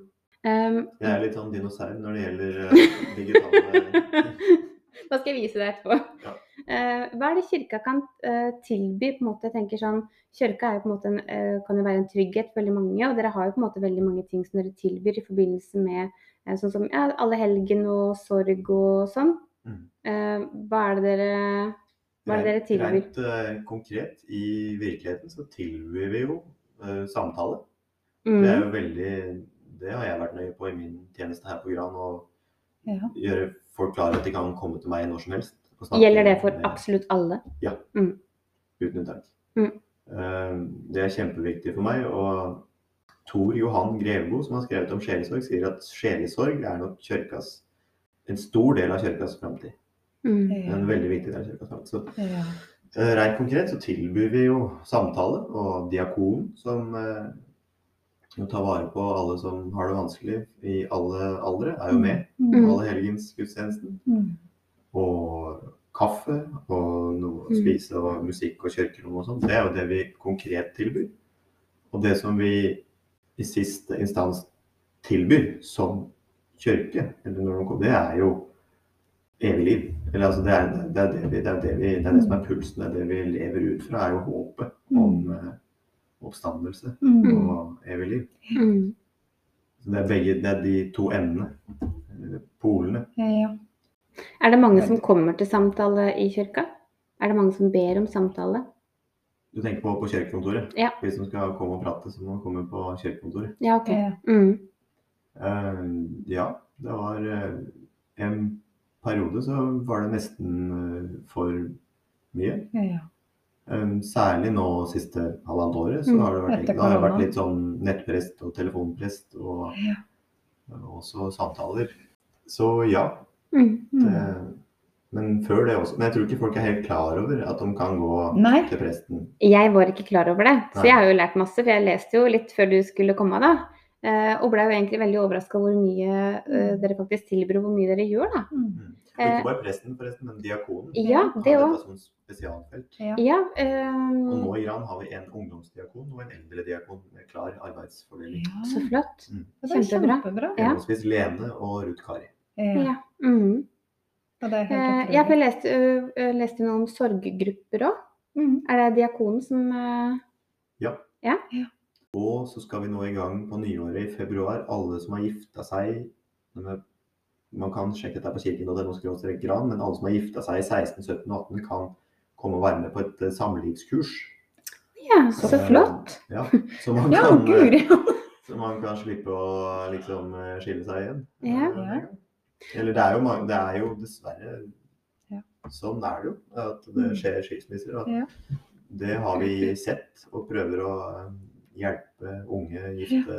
[SPEAKER 1] Um,
[SPEAKER 2] Jeg er litt sånn dinosaur når det gjelder uh, digitale
[SPEAKER 1] da skal jeg vise deg etterpå.
[SPEAKER 2] Ja.
[SPEAKER 1] Eh, hva er det kirka kan tilby? på en måte, jeg tenker sånn, Kirka er jo på en måte en, eh, kan jo være en trygghet for veldig mange, og dere har jo på en måte veldig mange ting som dere tilbyr i forbindelse med eh, sånn som ja, alle helgen og sorg og sånn.
[SPEAKER 2] Mm.
[SPEAKER 1] Eh, hva er det dere hva er det dere tilbyr?
[SPEAKER 2] Rent eh, konkret i virkeligheten så tilbyr vi jo uh, samtale. Det er
[SPEAKER 1] Mm.
[SPEAKER 2] jo veldig Det har jeg vært nøye på i min tjeneste her på Gran. Å
[SPEAKER 3] Ja.
[SPEAKER 2] gjøre folk klare at de kan komme til meg når som helst.
[SPEAKER 1] Gjelder det for
[SPEAKER 2] med-
[SPEAKER 1] absolutt alle?
[SPEAKER 2] Ja, Uten unntak.
[SPEAKER 1] Mm.
[SPEAKER 2] Eh, Det er kjempeviktig for meg. Og Tor Johan Grevebo, som har skrevet om sjelesorg, sier at sjelesorg er nok kirkas en stor del av kirkas framtid.
[SPEAKER 1] Mm.
[SPEAKER 2] En veldig viktig del av kirkas framtid. Så
[SPEAKER 3] Ja.
[SPEAKER 2] eh, rent konkret så tilbyr vi jo samtale, og diakon som å ta tar vare på alle som har det vanskelig i alle aldre, er jo med på
[SPEAKER 3] Mm.
[SPEAKER 2] alle helgensgudstjenesten.
[SPEAKER 3] Mm.
[SPEAKER 2] Og kaffe og noe å
[SPEAKER 1] Mm.
[SPEAKER 2] spise og musikk og kirkerom og sånn. Det er jo det vi konkret tilbyr. Og det som vi i siste instans tilbyr som kirke, eller når de det er jo evig liv. Eller altså det er det, er det, vi, det, er det, vi, det er det som er pulsen, det er det vi lever ut fra, er jo håpet. om eh, oppstandelse
[SPEAKER 3] Mm.
[SPEAKER 2] og evig liv.
[SPEAKER 1] Mm.
[SPEAKER 2] Så det er begge det er de to endene. polene. Polene.
[SPEAKER 3] Ja.
[SPEAKER 1] Er det mange som kommer til samtale i kirka? Er det mange som ber om samtale?
[SPEAKER 2] Du tenker på på kirkekontoret?
[SPEAKER 1] Ja.
[SPEAKER 2] Hvis de skal komme og prate, så må de komme på kirkekontoret.
[SPEAKER 1] Ja, ok. Mm.
[SPEAKER 2] Uh, ja, det var uh, en periode så var det nesten uh, for mye.
[SPEAKER 3] Ja.
[SPEAKER 2] Eh, særlig nå siste halvannet året så
[SPEAKER 1] Mm,
[SPEAKER 2] har det vært,
[SPEAKER 3] etter
[SPEAKER 2] det vært litt sånn nettprest og telefonprest og
[SPEAKER 3] Ja.
[SPEAKER 2] og også samtaler. Så ja.
[SPEAKER 1] Mm.
[SPEAKER 2] Det, men før det også. Men jeg tror ikke folk er helt klar over at de kan gå
[SPEAKER 3] Nei.
[SPEAKER 2] til presten.
[SPEAKER 1] Jeg var ikke klar over det, så
[SPEAKER 2] Nei.
[SPEAKER 1] jeg har jo lært masse. For jeg leste jo litt før du skulle komme, da. eh, Og ble jo egentlig veldig overraska hvor mye eh, dere faktisk tilbyr, og hvor mye dere gjør, da.
[SPEAKER 3] Mm.
[SPEAKER 2] Ikke bare presten, forresten, men diakonen.
[SPEAKER 1] Ja, det òg.
[SPEAKER 2] spesialfelt.
[SPEAKER 3] Ja.
[SPEAKER 1] Ja.
[SPEAKER 2] Og
[SPEAKER 1] eh,
[SPEAKER 2] nå i Iran har vi en ungdomsdiakon og en eldre diakon med klar arbeidsfordeling.
[SPEAKER 1] så flott.
[SPEAKER 3] Det er
[SPEAKER 1] Kjempebra.
[SPEAKER 3] kjempebra.
[SPEAKER 1] Ja.
[SPEAKER 2] Henholdsvis Lene og Ruth Kari.
[SPEAKER 3] Ja.
[SPEAKER 1] Ja. Mm.
[SPEAKER 3] Og det er
[SPEAKER 1] Eh,
[SPEAKER 3] helt
[SPEAKER 1] jeg
[SPEAKER 3] har
[SPEAKER 1] lest, ø, noe om sorggrupper òg.
[SPEAKER 3] Mm.
[SPEAKER 1] Er det diakonen som Ja
[SPEAKER 2] Og så skal vi nå i gang på nyåret i februar. Alle som har gifta seg Man kan sjekke dette på kirken.no, men alle som har gifta seg i 16, 17 og 18, kan komme og være med på et eh, samlivskurs.
[SPEAKER 1] Ja, så
[SPEAKER 2] så
[SPEAKER 1] flott.
[SPEAKER 2] Ja, så man,
[SPEAKER 3] Ja,
[SPEAKER 2] kan,
[SPEAKER 3] ja,
[SPEAKER 2] så man kan slippe å liksom eh, skille seg igjen.
[SPEAKER 1] Ja.
[SPEAKER 2] Eh, Eller det er jo, mange- det er jo dessverre
[SPEAKER 3] Ja.
[SPEAKER 2] Sånn er det jo, at det
[SPEAKER 3] Mm.
[SPEAKER 2] skjer skilsmisser.
[SPEAKER 3] Ja.
[SPEAKER 2] Det har vi sett, og prøver å eh, hjelpe unge, gifte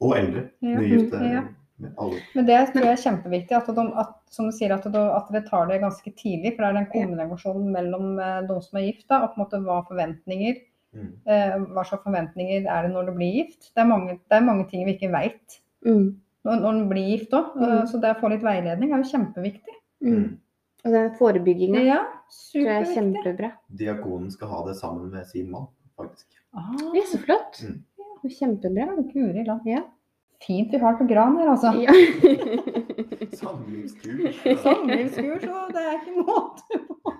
[SPEAKER 2] og eldre. Nygifte.
[SPEAKER 3] Ja.
[SPEAKER 2] med alle.
[SPEAKER 3] Men det tror jeg er kjempeviktig, at, de, at, som du sier, at, de, at dere tar det ganske tidlig. For det er den kommunikasjonen mellom eh, de som er gift, da, og på en måte hva forventninger
[SPEAKER 2] Mm.
[SPEAKER 3] eh, Hva slags forventninger er det når du blir gift? Det er mange, det er mange ting vi ikke veit
[SPEAKER 1] Mm.
[SPEAKER 3] Når, når en blir gift òg.
[SPEAKER 1] Mm.
[SPEAKER 3] Så det å få litt veiledning er jo kjempeviktig.
[SPEAKER 1] Mm. Og den forebygginga
[SPEAKER 3] Ja,
[SPEAKER 1] tror jeg er kjempebra.
[SPEAKER 2] Diakonen skal ha det sammen med sin mann, faktisk.
[SPEAKER 3] Ah,
[SPEAKER 1] Ja, så flott.
[SPEAKER 2] Mm.
[SPEAKER 1] Kjempebra.
[SPEAKER 3] Guri land.
[SPEAKER 1] Ja.
[SPEAKER 3] Fint vi har på Gran her, altså.
[SPEAKER 1] Ja.
[SPEAKER 2] Samlivskurs.
[SPEAKER 3] Samlivskurs, og det er ikke måte på.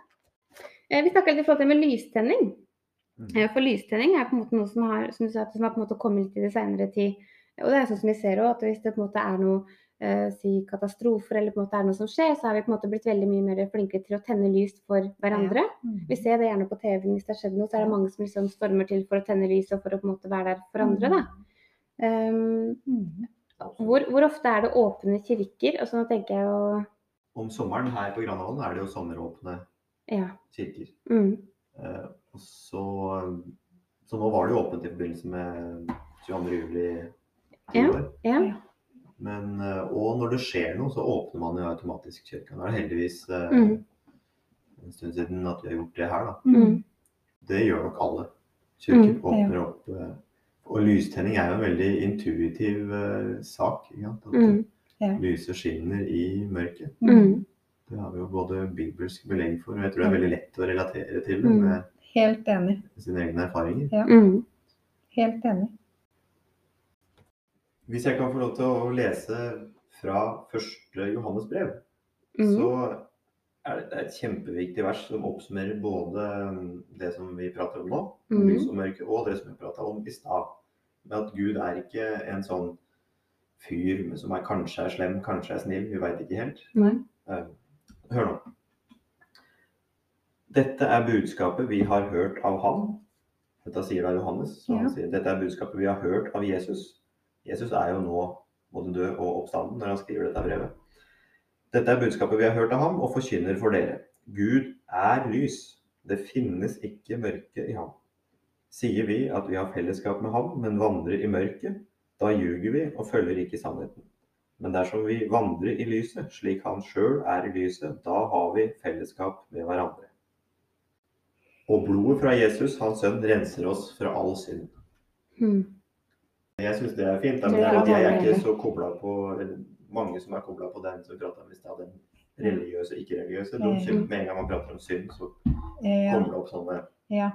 [SPEAKER 1] Eh, Vi snakka litt i forhold til det med lystenning.
[SPEAKER 2] Mm.
[SPEAKER 1] Eh, For lystenning er på en måte noe som har, som du sa, som har på en måte kommet litt i det senere tid. Og det er sånn som vi ser også, at hvis det på en måte er noe eh, si katastrofer eller på en måte er noe som skjer, så har vi på en måte blitt veldig mye mer flinkere til å tenne lys for hverandre. Vi ser det gjerne på TV hvis det har skjedd noe, så er det mange som liksom stormer til for å tenne lys og for å på en måte være der for andre. da. Um,
[SPEAKER 3] Mm.
[SPEAKER 1] hvor, hvor ofte er det åpne kirker? Og så nå tenker jeg jo
[SPEAKER 2] Om sommeren her på Granavolden er det jo sommeråpne
[SPEAKER 1] Ja.
[SPEAKER 2] kirker.
[SPEAKER 1] Mm,
[SPEAKER 2] Eh, så, så nå var det jo åpent i forbindelse med 22. juli i
[SPEAKER 1] Ja.
[SPEAKER 2] år.
[SPEAKER 1] ja.
[SPEAKER 2] Men, eh, og når det skjer noe, så åpner man jo automatisk kirka. Nå er det heldigvis eh,
[SPEAKER 1] Mm.
[SPEAKER 2] en stund siden at vi har gjort det her, da.
[SPEAKER 1] Mm.
[SPEAKER 2] Det gjør nok alle. Kirker
[SPEAKER 1] Mm,
[SPEAKER 2] åpner opp. eh, Og lystenning er jo en veldig intuitiv sak. Ikke sant? At
[SPEAKER 1] Mm.
[SPEAKER 3] Ja.
[SPEAKER 2] lyset skinner i mørket.
[SPEAKER 1] Mm.
[SPEAKER 2] Det har vi jo både bibelsk belegg for, og jeg tror det er veldig lett å relatere til det
[SPEAKER 1] Mm.
[SPEAKER 2] med
[SPEAKER 3] Helt enig.
[SPEAKER 2] sine egne erfaringer.
[SPEAKER 1] Mm.
[SPEAKER 3] Helt enig.
[SPEAKER 2] Hvis jeg kan få lov til å lese fra første Johannes brev,
[SPEAKER 1] Mm.
[SPEAKER 2] så er det, det er et kjempeviktig vers som oppsummerer både det som vi prater om nå,
[SPEAKER 1] Mm.
[SPEAKER 2] lys og mørke, og det som vi prata om i stad. Med at Gud er ikke en sånn fyr som er kanskje er slem, kanskje er snill, vi veit ikke helt.
[SPEAKER 1] Nei.
[SPEAKER 2] Eh, Hør nå. Dette er budskapet vi har hørt av han. Dette sier da Johannes. Så han
[SPEAKER 3] Ja.
[SPEAKER 2] sier dette er budskapet vi har hørt av Jesus. Jesus er jo nå både død og oppstanden når han skriver dette brevet. Dette er budskapet vi har hørt av ham og forkynner for dere. Gud er lys. Det finnes ikke mørke i ham. Sier vi at vi har fellesskap med ham, men vandrer i mørket, da ljuger vi og følger ikke sannheten. Men dersom vi vandrer i lyset, slik han sjøl er i lyset, da har vi fellesskap med hverandre. Og blodet fra Jesus, hans sønn, renser oss fra all synd.
[SPEAKER 1] Mm.
[SPEAKER 2] Jeg syns det er fint. Da, men
[SPEAKER 1] er
[SPEAKER 2] jeg, jeg er ikke så kobla på mange som er kobla på den som vi prata om i stad, den religiøse, ikke-religiøse. De
[SPEAKER 3] Mm.
[SPEAKER 2] synd- Med en gang man prater om synd, så kommer det opp sånne
[SPEAKER 3] ja.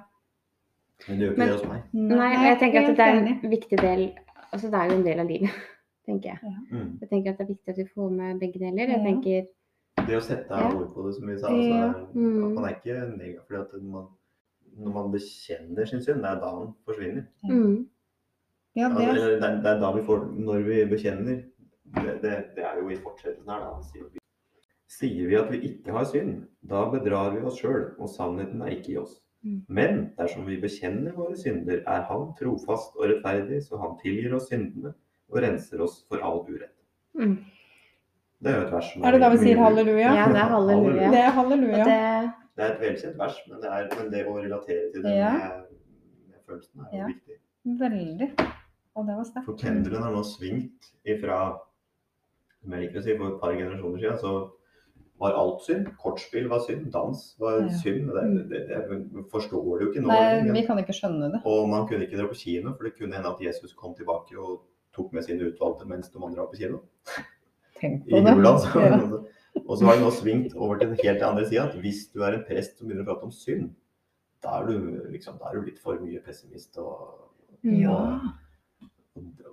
[SPEAKER 2] Men det gjør ikke
[SPEAKER 1] Men-
[SPEAKER 2] det hos meg.
[SPEAKER 1] Nei, jeg tenker at det er en viktig del Altså det er jo en del av livet, tenker jeg.
[SPEAKER 2] Mm.
[SPEAKER 1] Jeg tenker at det er viktig at vi får med begge deler. Jeg tenker
[SPEAKER 2] Det å sette
[SPEAKER 1] Ja.
[SPEAKER 2] ord på det, som vi sa.
[SPEAKER 3] Ja.
[SPEAKER 1] mm.
[SPEAKER 2] at Man er ikke negativ. Fordi at man, når man bekjenner sin synd, det er da den forsvinner.
[SPEAKER 1] Mm.
[SPEAKER 3] Ja,
[SPEAKER 2] Ja,
[SPEAKER 3] det,
[SPEAKER 2] eller det, er, det er da vi får Når vi bekjenner det, det, det er jo i fortsettelsen her, da. Sier vi, sier vi at vi ikke har synd, da bedrar vi oss sjøl, og sannheten er ikke i oss.
[SPEAKER 1] Mm.
[SPEAKER 2] Men dersom vi bekjenner våre synder, er Han trofast og rettferdig, så Han tilgir oss syndene og renser oss for all urett.
[SPEAKER 1] Mm.
[SPEAKER 2] Det er jo et vers som
[SPEAKER 3] er det da vi sier halleluja?
[SPEAKER 1] Ja, det er halleluja.
[SPEAKER 3] Det er halleluja.
[SPEAKER 1] det,
[SPEAKER 2] Det er et velkjent vers, men det, er, men det å relatere til det
[SPEAKER 3] Ja.
[SPEAKER 2] med, med følelsen er jo
[SPEAKER 3] Ja.
[SPEAKER 2] viktig.
[SPEAKER 3] Veldig. Og det var sterkt.
[SPEAKER 2] For pendelen har nå svingt ifra som jeg liker å si, for et par generasjoner siden, så var alt synd. Kortspill var synd, dans var
[SPEAKER 3] Ja.
[SPEAKER 2] synd. Det, det, det, forstår du jo ikke nå.
[SPEAKER 3] Nei, vi kan ikke skjønne det.
[SPEAKER 2] Og man kunne ikke dra på kino, for det kunne hende at Jesus kom tilbake og tok med sine utvalgte mens de andre var på kino.
[SPEAKER 3] Tenk
[SPEAKER 2] I
[SPEAKER 3] det.
[SPEAKER 2] jula, så.
[SPEAKER 3] Ja.
[SPEAKER 2] Og så har det nå svingt over til den helt andre sida, at hvis du er en prest som begynner å prate om synd, da er du, liksom, da er du litt for mye pessimist. Og,
[SPEAKER 3] Ja.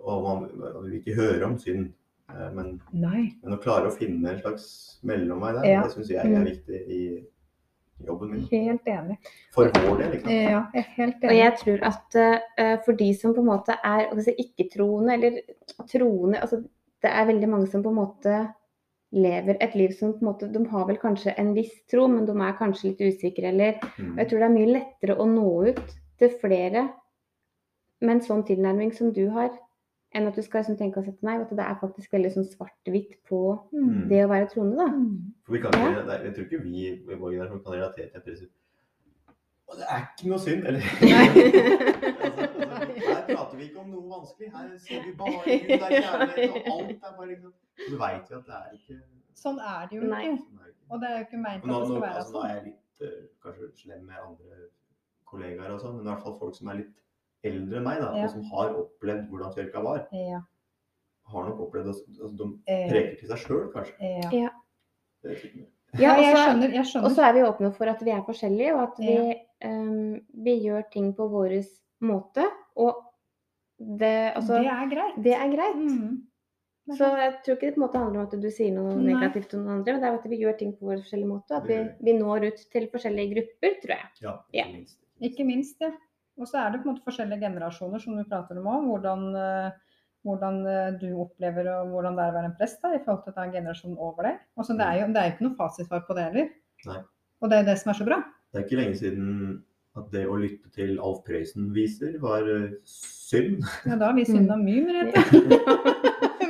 [SPEAKER 2] Og man, man vil ikke høre om synd. eh, Men, men å klare å finne en slags mellomvei der,
[SPEAKER 3] Ja.
[SPEAKER 2] det syns jeg er viktig i jobben min.
[SPEAKER 3] Helt enig.
[SPEAKER 2] For vår del, ikke sant.
[SPEAKER 3] Ja, jeg er helt
[SPEAKER 1] Og jeg tror at uh, for de som på en måte er si, ikke-troende, eller troende altså Det er veldig mange som på en måte lever et liv som på en måte De har vel kanskje en viss tro, men de er kanskje litt usikre, eller
[SPEAKER 2] Mm.
[SPEAKER 1] Og jeg tror det er mye lettere å nå ut til flere med en sånn tilnærming som du har, enn at du skal liksom tenke at nei, at du, det er faktisk veldig sånn svart-hvitt på
[SPEAKER 3] Mm.
[SPEAKER 1] det å være troende, da.
[SPEAKER 3] Mm.
[SPEAKER 2] For vi kan
[SPEAKER 1] Ja.
[SPEAKER 2] ikke, det er- Jeg tror ikke vi i vår generasjon kan relatere til prest. Og det er ikke noe synd, eller? altså, altså, her prater vi ikke om noe vanskelig. Her ser vi bare Gud er kjærlighet, og alt er bare liksom Så vet vi at det er ikke
[SPEAKER 3] Sånn er det jo
[SPEAKER 1] Nei.
[SPEAKER 3] ikke.
[SPEAKER 2] sånn det ikke.
[SPEAKER 3] Og det er jo ikke meint at
[SPEAKER 2] Nå,
[SPEAKER 3] det skal være
[SPEAKER 2] altså, nå
[SPEAKER 3] sånn.
[SPEAKER 2] er jeg litt eh, kanskje slem med andre kollegaer og sånn, men i hvert fall folk som er litt eldre enn meg, da,
[SPEAKER 3] Ja.
[SPEAKER 2] og som har opplevd hvordan kirka var,
[SPEAKER 3] Ja.
[SPEAKER 2] har nok opplevd at altså, de
[SPEAKER 3] eh,
[SPEAKER 2] preker til seg sjøl, kanskje.
[SPEAKER 3] ja.
[SPEAKER 2] Det er
[SPEAKER 1] Ja,
[SPEAKER 3] Ja, jeg
[SPEAKER 1] og så-
[SPEAKER 3] skjønner.
[SPEAKER 1] Og så er vi åpne for at vi er forskjellige, og at vi, ehm, vi gjør ting på vår måte. Og det, altså,
[SPEAKER 3] det er greit.
[SPEAKER 1] det er greit.
[SPEAKER 3] Mm.
[SPEAKER 1] Så jeg tror ikke det på en måte handler om at du sier noe
[SPEAKER 3] Nei.
[SPEAKER 1] negativt om noen andre, men det er at vi gjør ting på vår forskjellige måte. At vi, vi når ut til forskjellige grupper, tror jeg.
[SPEAKER 2] Ja,
[SPEAKER 1] Ja.
[SPEAKER 2] ikke minst.
[SPEAKER 3] Ikke minst, ja. Og så er det på en måte forskjellige generasjoner som du prater om òg. Hvordan, eh, hvordan eh, du opplever og hvordan det er å være en prest da, i forhold til en generasjonen over deg. Altså, det, er jo, det er jo ikke noe fasitsvar på det heller.
[SPEAKER 2] Nei.
[SPEAKER 3] Og det er det som er så bra.
[SPEAKER 2] Det er ikke lenge siden at det å lytte til Alf Prøysen-viser var eh, synd.
[SPEAKER 3] Ja, da har vi synda mye, Merete.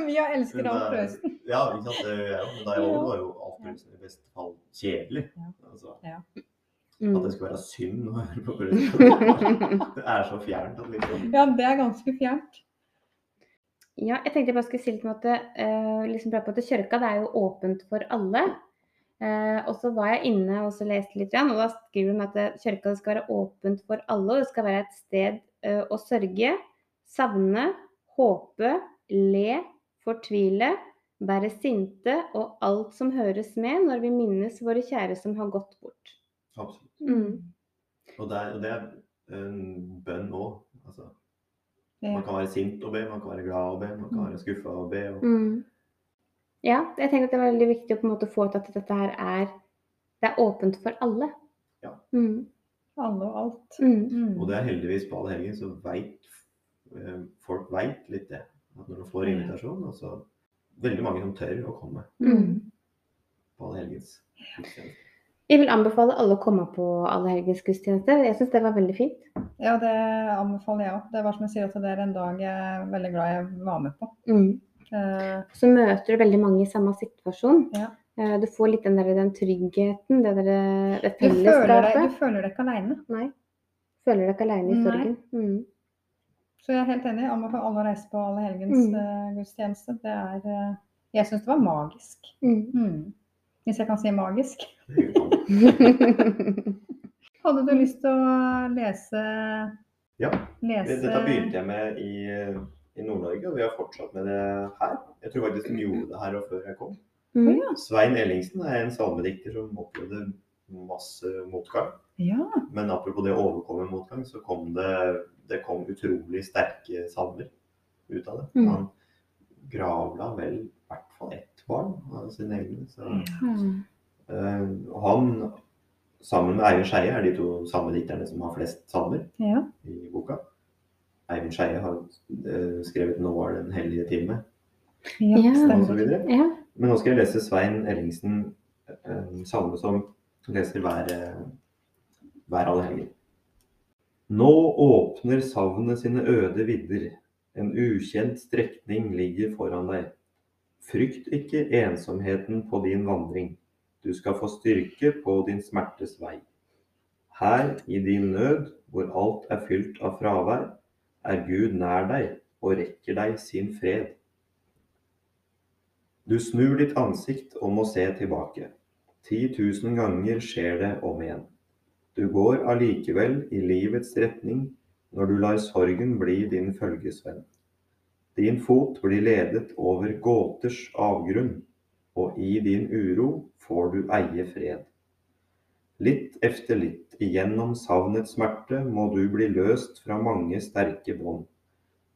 [SPEAKER 3] vi har elsket Alf
[SPEAKER 2] det-
[SPEAKER 3] Prøysen.
[SPEAKER 2] Ja, ikke sant. Det ja. Men da jeg var jo Alf Prøysen i beste fall kjedelig.
[SPEAKER 3] Ja.
[SPEAKER 1] Mm.
[SPEAKER 2] at det skulle være synd å høre på Prøysen. Det er så fjernt at liksom
[SPEAKER 3] Ja, det er ganske fjernt.
[SPEAKER 1] Ja, jeg tenkte jeg bare skulle si litt om at uh, liksom på at kirka det er jo åpent for alle. Uh, og så var jeg inne og så leste litt, igjen, og da skriver de at det- kirka skal være åpent for alle. Og det skal være et sted uh, å sørge, savne, håpe, le, fortvile, være sinte og alt som høres med når vi minnes våre kjære som har gått bort.
[SPEAKER 2] Absolutt.
[SPEAKER 1] Mm.
[SPEAKER 2] Og det er, og det er en bønn òg. Altså,
[SPEAKER 3] Ja.
[SPEAKER 2] man kan være sint og be, man kan være glad og be, man kan
[SPEAKER 3] Mm.
[SPEAKER 2] være skuffa og be. Og,
[SPEAKER 1] Mm. Ja, jeg tenker at det er veldig viktig å på en måte få ut at dette her er Det er åpent for alle.
[SPEAKER 2] Ja.
[SPEAKER 1] Mm.
[SPEAKER 3] Alle og alt.
[SPEAKER 1] Mm.
[SPEAKER 3] Mm.
[SPEAKER 2] og det er heldigvis på Allehelgen, så veit eh, folk vet litt det. At når du får invitasjon, og så veldig mange som tør å komme
[SPEAKER 1] Mm.
[SPEAKER 2] på Allehelgens gudstjeneste.
[SPEAKER 1] Jeg vil anbefale alle å komme på allehelgensgudstjeneste. Jeg syns det var veldig fint.
[SPEAKER 3] Ja, det anbefaler jeg òg. Det var som jeg sier at det er en dag jeg er veldig glad jeg var med på.
[SPEAKER 1] Mm.
[SPEAKER 3] Uh,
[SPEAKER 1] Så møter du veldig mange i samme situasjon.
[SPEAKER 3] Ja.
[SPEAKER 1] Uh, Du får litt den, der, den tryggheten, det, der, det fellesskapet.
[SPEAKER 3] du føler deg ikke aleine.
[SPEAKER 1] Nei. Føler deg ikke aleine i sorgen. Mm.
[SPEAKER 3] Så jeg er helt enig. Jeg anbefaler alle å reise på allehelgensgudstjeneste.
[SPEAKER 1] Mm.
[SPEAKER 3] Uh, gudstjeneste. Det er Jeg syns det var magisk.
[SPEAKER 1] Mm.
[SPEAKER 3] Hvis jeg kan si magisk. Hadde du lyst til å lese
[SPEAKER 2] Ja.
[SPEAKER 3] lese
[SPEAKER 2] Dette begynte jeg med i, i Nord-Norge, og vi har fortsatt med det her. Jeg tror faktisk hun gjorde det her og før jeg kom.
[SPEAKER 1] Mm.
[SPEAKER 2] Svein Ellingsen er en salmedikter som opplevde masse motgang.
[SPEAKER 3] Ja.
[SPEAKER 2] Men apropos det å overkomme motgang, så kom det, det kom utrolig sterke salmer ut av det.
[SPEAKER 1] Mm.
[SPEAKER 2] Han gravla vel i hvert fall ett barn av sine egne. Så,
[SPEAKER 1] Mm.
[SPEAKER 2] uh, han sammen med Eivind Skeie er de to salmedikterne som har flest salmer
[SPEAKER 3] Ja.
[SPEAKER 2] i boka. Eivind Skeie har uh, skrevet 'Nå er den hellige time'
[SPEAKER 3] Ja,
[SPEAKER 2] og så videre.
[SPEAKER 1] Ja.
[SPEAKER 2] Men nå skal jeg lese Svein Ellingsen, uh, salme som leser hver, hver allehelgen. Nå åpner savnet sine øde vidder. En ukjent strekning ligger foran deg. Frykt ikke ensomheten på din vandring. Du skal få styrke på din smertes vei. Her i din nød, hvor alt er fylt av fravær, er Gud nær deg og rekker deg sin fred. Du snur ditt ansikt og må se tilbake. Ti tusen ganger skjer det om igjen. Du går allikevel i livets retning når du lar sorgen bli din følgesvenn. Din fot blir ledet over gåters avgrunn, og i din uro får du eie fred. Litt efter litt igjennom savnets smerte må du bli løst fra mange sterke bånd.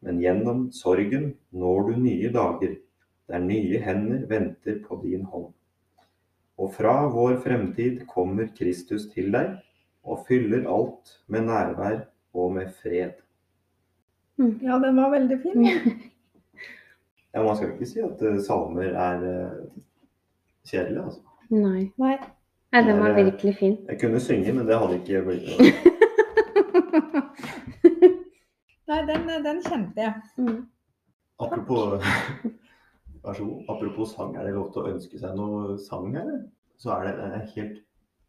[SPEAKER 2] Men gjennom sorgen når du nye dager, der nye hender venter på din hånd. Og fra vår fremtid kommer Kristus til deg og fyller alt med nærvær og med fred.
[SPEAKER 3] Ja, den var veldig fin.
[SPEAKER 2] Ja, Man skal ikke si at eh, salmer er eh, kjedelige, altså.
[SPEAKER 1] Nei.
[SPEAKER 3] Nei.
[SPEAKER 1] Nei, den var
[SPEAKER 2] eh,
[SPEAKER 1] virkelig fin.
[SPEAKER 2] Jeg kunne synge, men det hadde ikke blitt noe.
[SPEAKER 3] Nei, den, den kjente jeg.
[SPEAKER 1] Mm.
[SPEAKER 2] Apropos Vær så god. Apropos sang, er det lov til å ønske seg noe sang her? Så er det en helt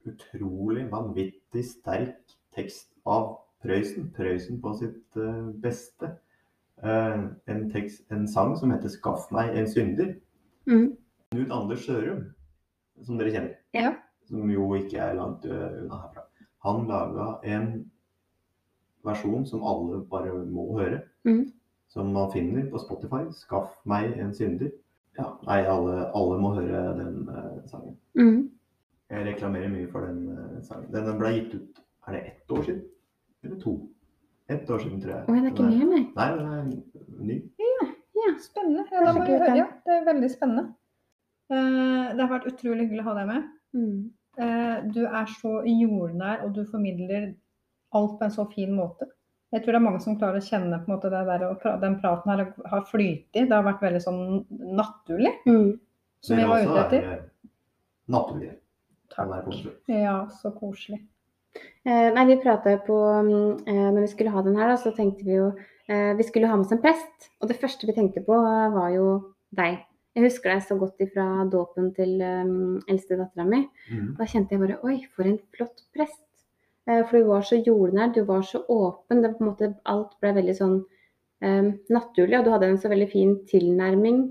[SPEAKER 2] utrolig vanvittig sterk tekst av Prøysen. Prøysen på sitt eh, beste. Eh, en, tekst, en sang som heter 'Skaff meg en synder'.
[SPEAKER 1] Mm.
[SPEAKER 2] Knut Anders Sørum, som dere kjenner,
[SPEAKER 3] Ja.
[SPEAKER 2] som jo ikke er langt unna herfra, han laga en versjon som alle bare må høre.
[SPEAKER 1] Mm.
[SPEAKER 2] Som man finner på Spotify. 'Skaff meg en synder'. Ja, nei, alle, alle må høre den uh, sangen.
[SPEAKER 1] Mm.
[SPEAKER 2] Jeg reklamerer mye for den uh, sangen. Den ble gitt ut Er det ett år siden? Eller to? Ett år siden, tror jeg.
[SPEAKER 1] Oi, det er ikke
[SPEAKER 2] med
[SPEAKER 1] mer, nei.
[SPEAKER 2] Den er ny.
[SPEAKER 3] Spennende. Ja, da må vi høre. Ja, det er veldig spennende. Eh, det har vært utrolig hyggelig å ha deg med.
[SPEAKER 1] Mm.
[SPEAKER 3] Eh, du er så jordnær, og du formidler alt på en så fin måte. Jeg tror det er mange som klarer å kjenne på en måte det der, og den praten her har flytet. Det har vært veldig sånn naturlig,
[SPEAKER 1] Mm.
[SPEAKER 3] som vi var ute etter.
[SPEAKER 2] være
[SPEAKER 3] Takk. Ja, så koselig.
[SPEAKER 1] Eh, nei, vi prata jo på mm, eh, Når vi skulle ha den her, da, så tenkte vi jo eh, Vi skulle ha med oss en prest. Og det første vi tenkte på, eh, var jo deg. Jeg husker deg så godt ifra dåpen til um, eldste dattera mi.
[SPEAKER 2] Mm.
[SPEAKER 1] Da kjente jeg bare Oi, for en flott prest. Eh, for du var så jordnær, du var så åpen. Det, på en måte, alt ble veldig sånn eh, naturlig. Og du hadde en så veldig fin tilnærming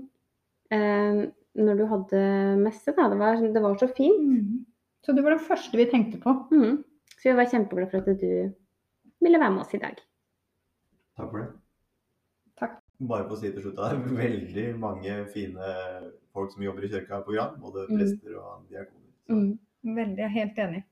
[SPEAKER 1] eh, når du hadde messe. Da. Det, var, det var så fint.
[SPEAKER 3] Mm. Så du var den første vi tenkte på.
[SPEAKER 1] Mhm. Så vi var kjempeglade for at du ville være med oss i dag.
[SPEAKER 2] Takk for det.
[SPEAKER 3] Takk.
[SPEAKER 2] Bare på å si til slutt, det er veldig mange fine folk som jobber i kirka på Gran. Både
[SPEAKER 1] Mm.
[SPEAKER 2] prester og diakoner.
[SPEAKER 1] Mm.
[SPEAKER 3] Veldig, jeg er helt enig.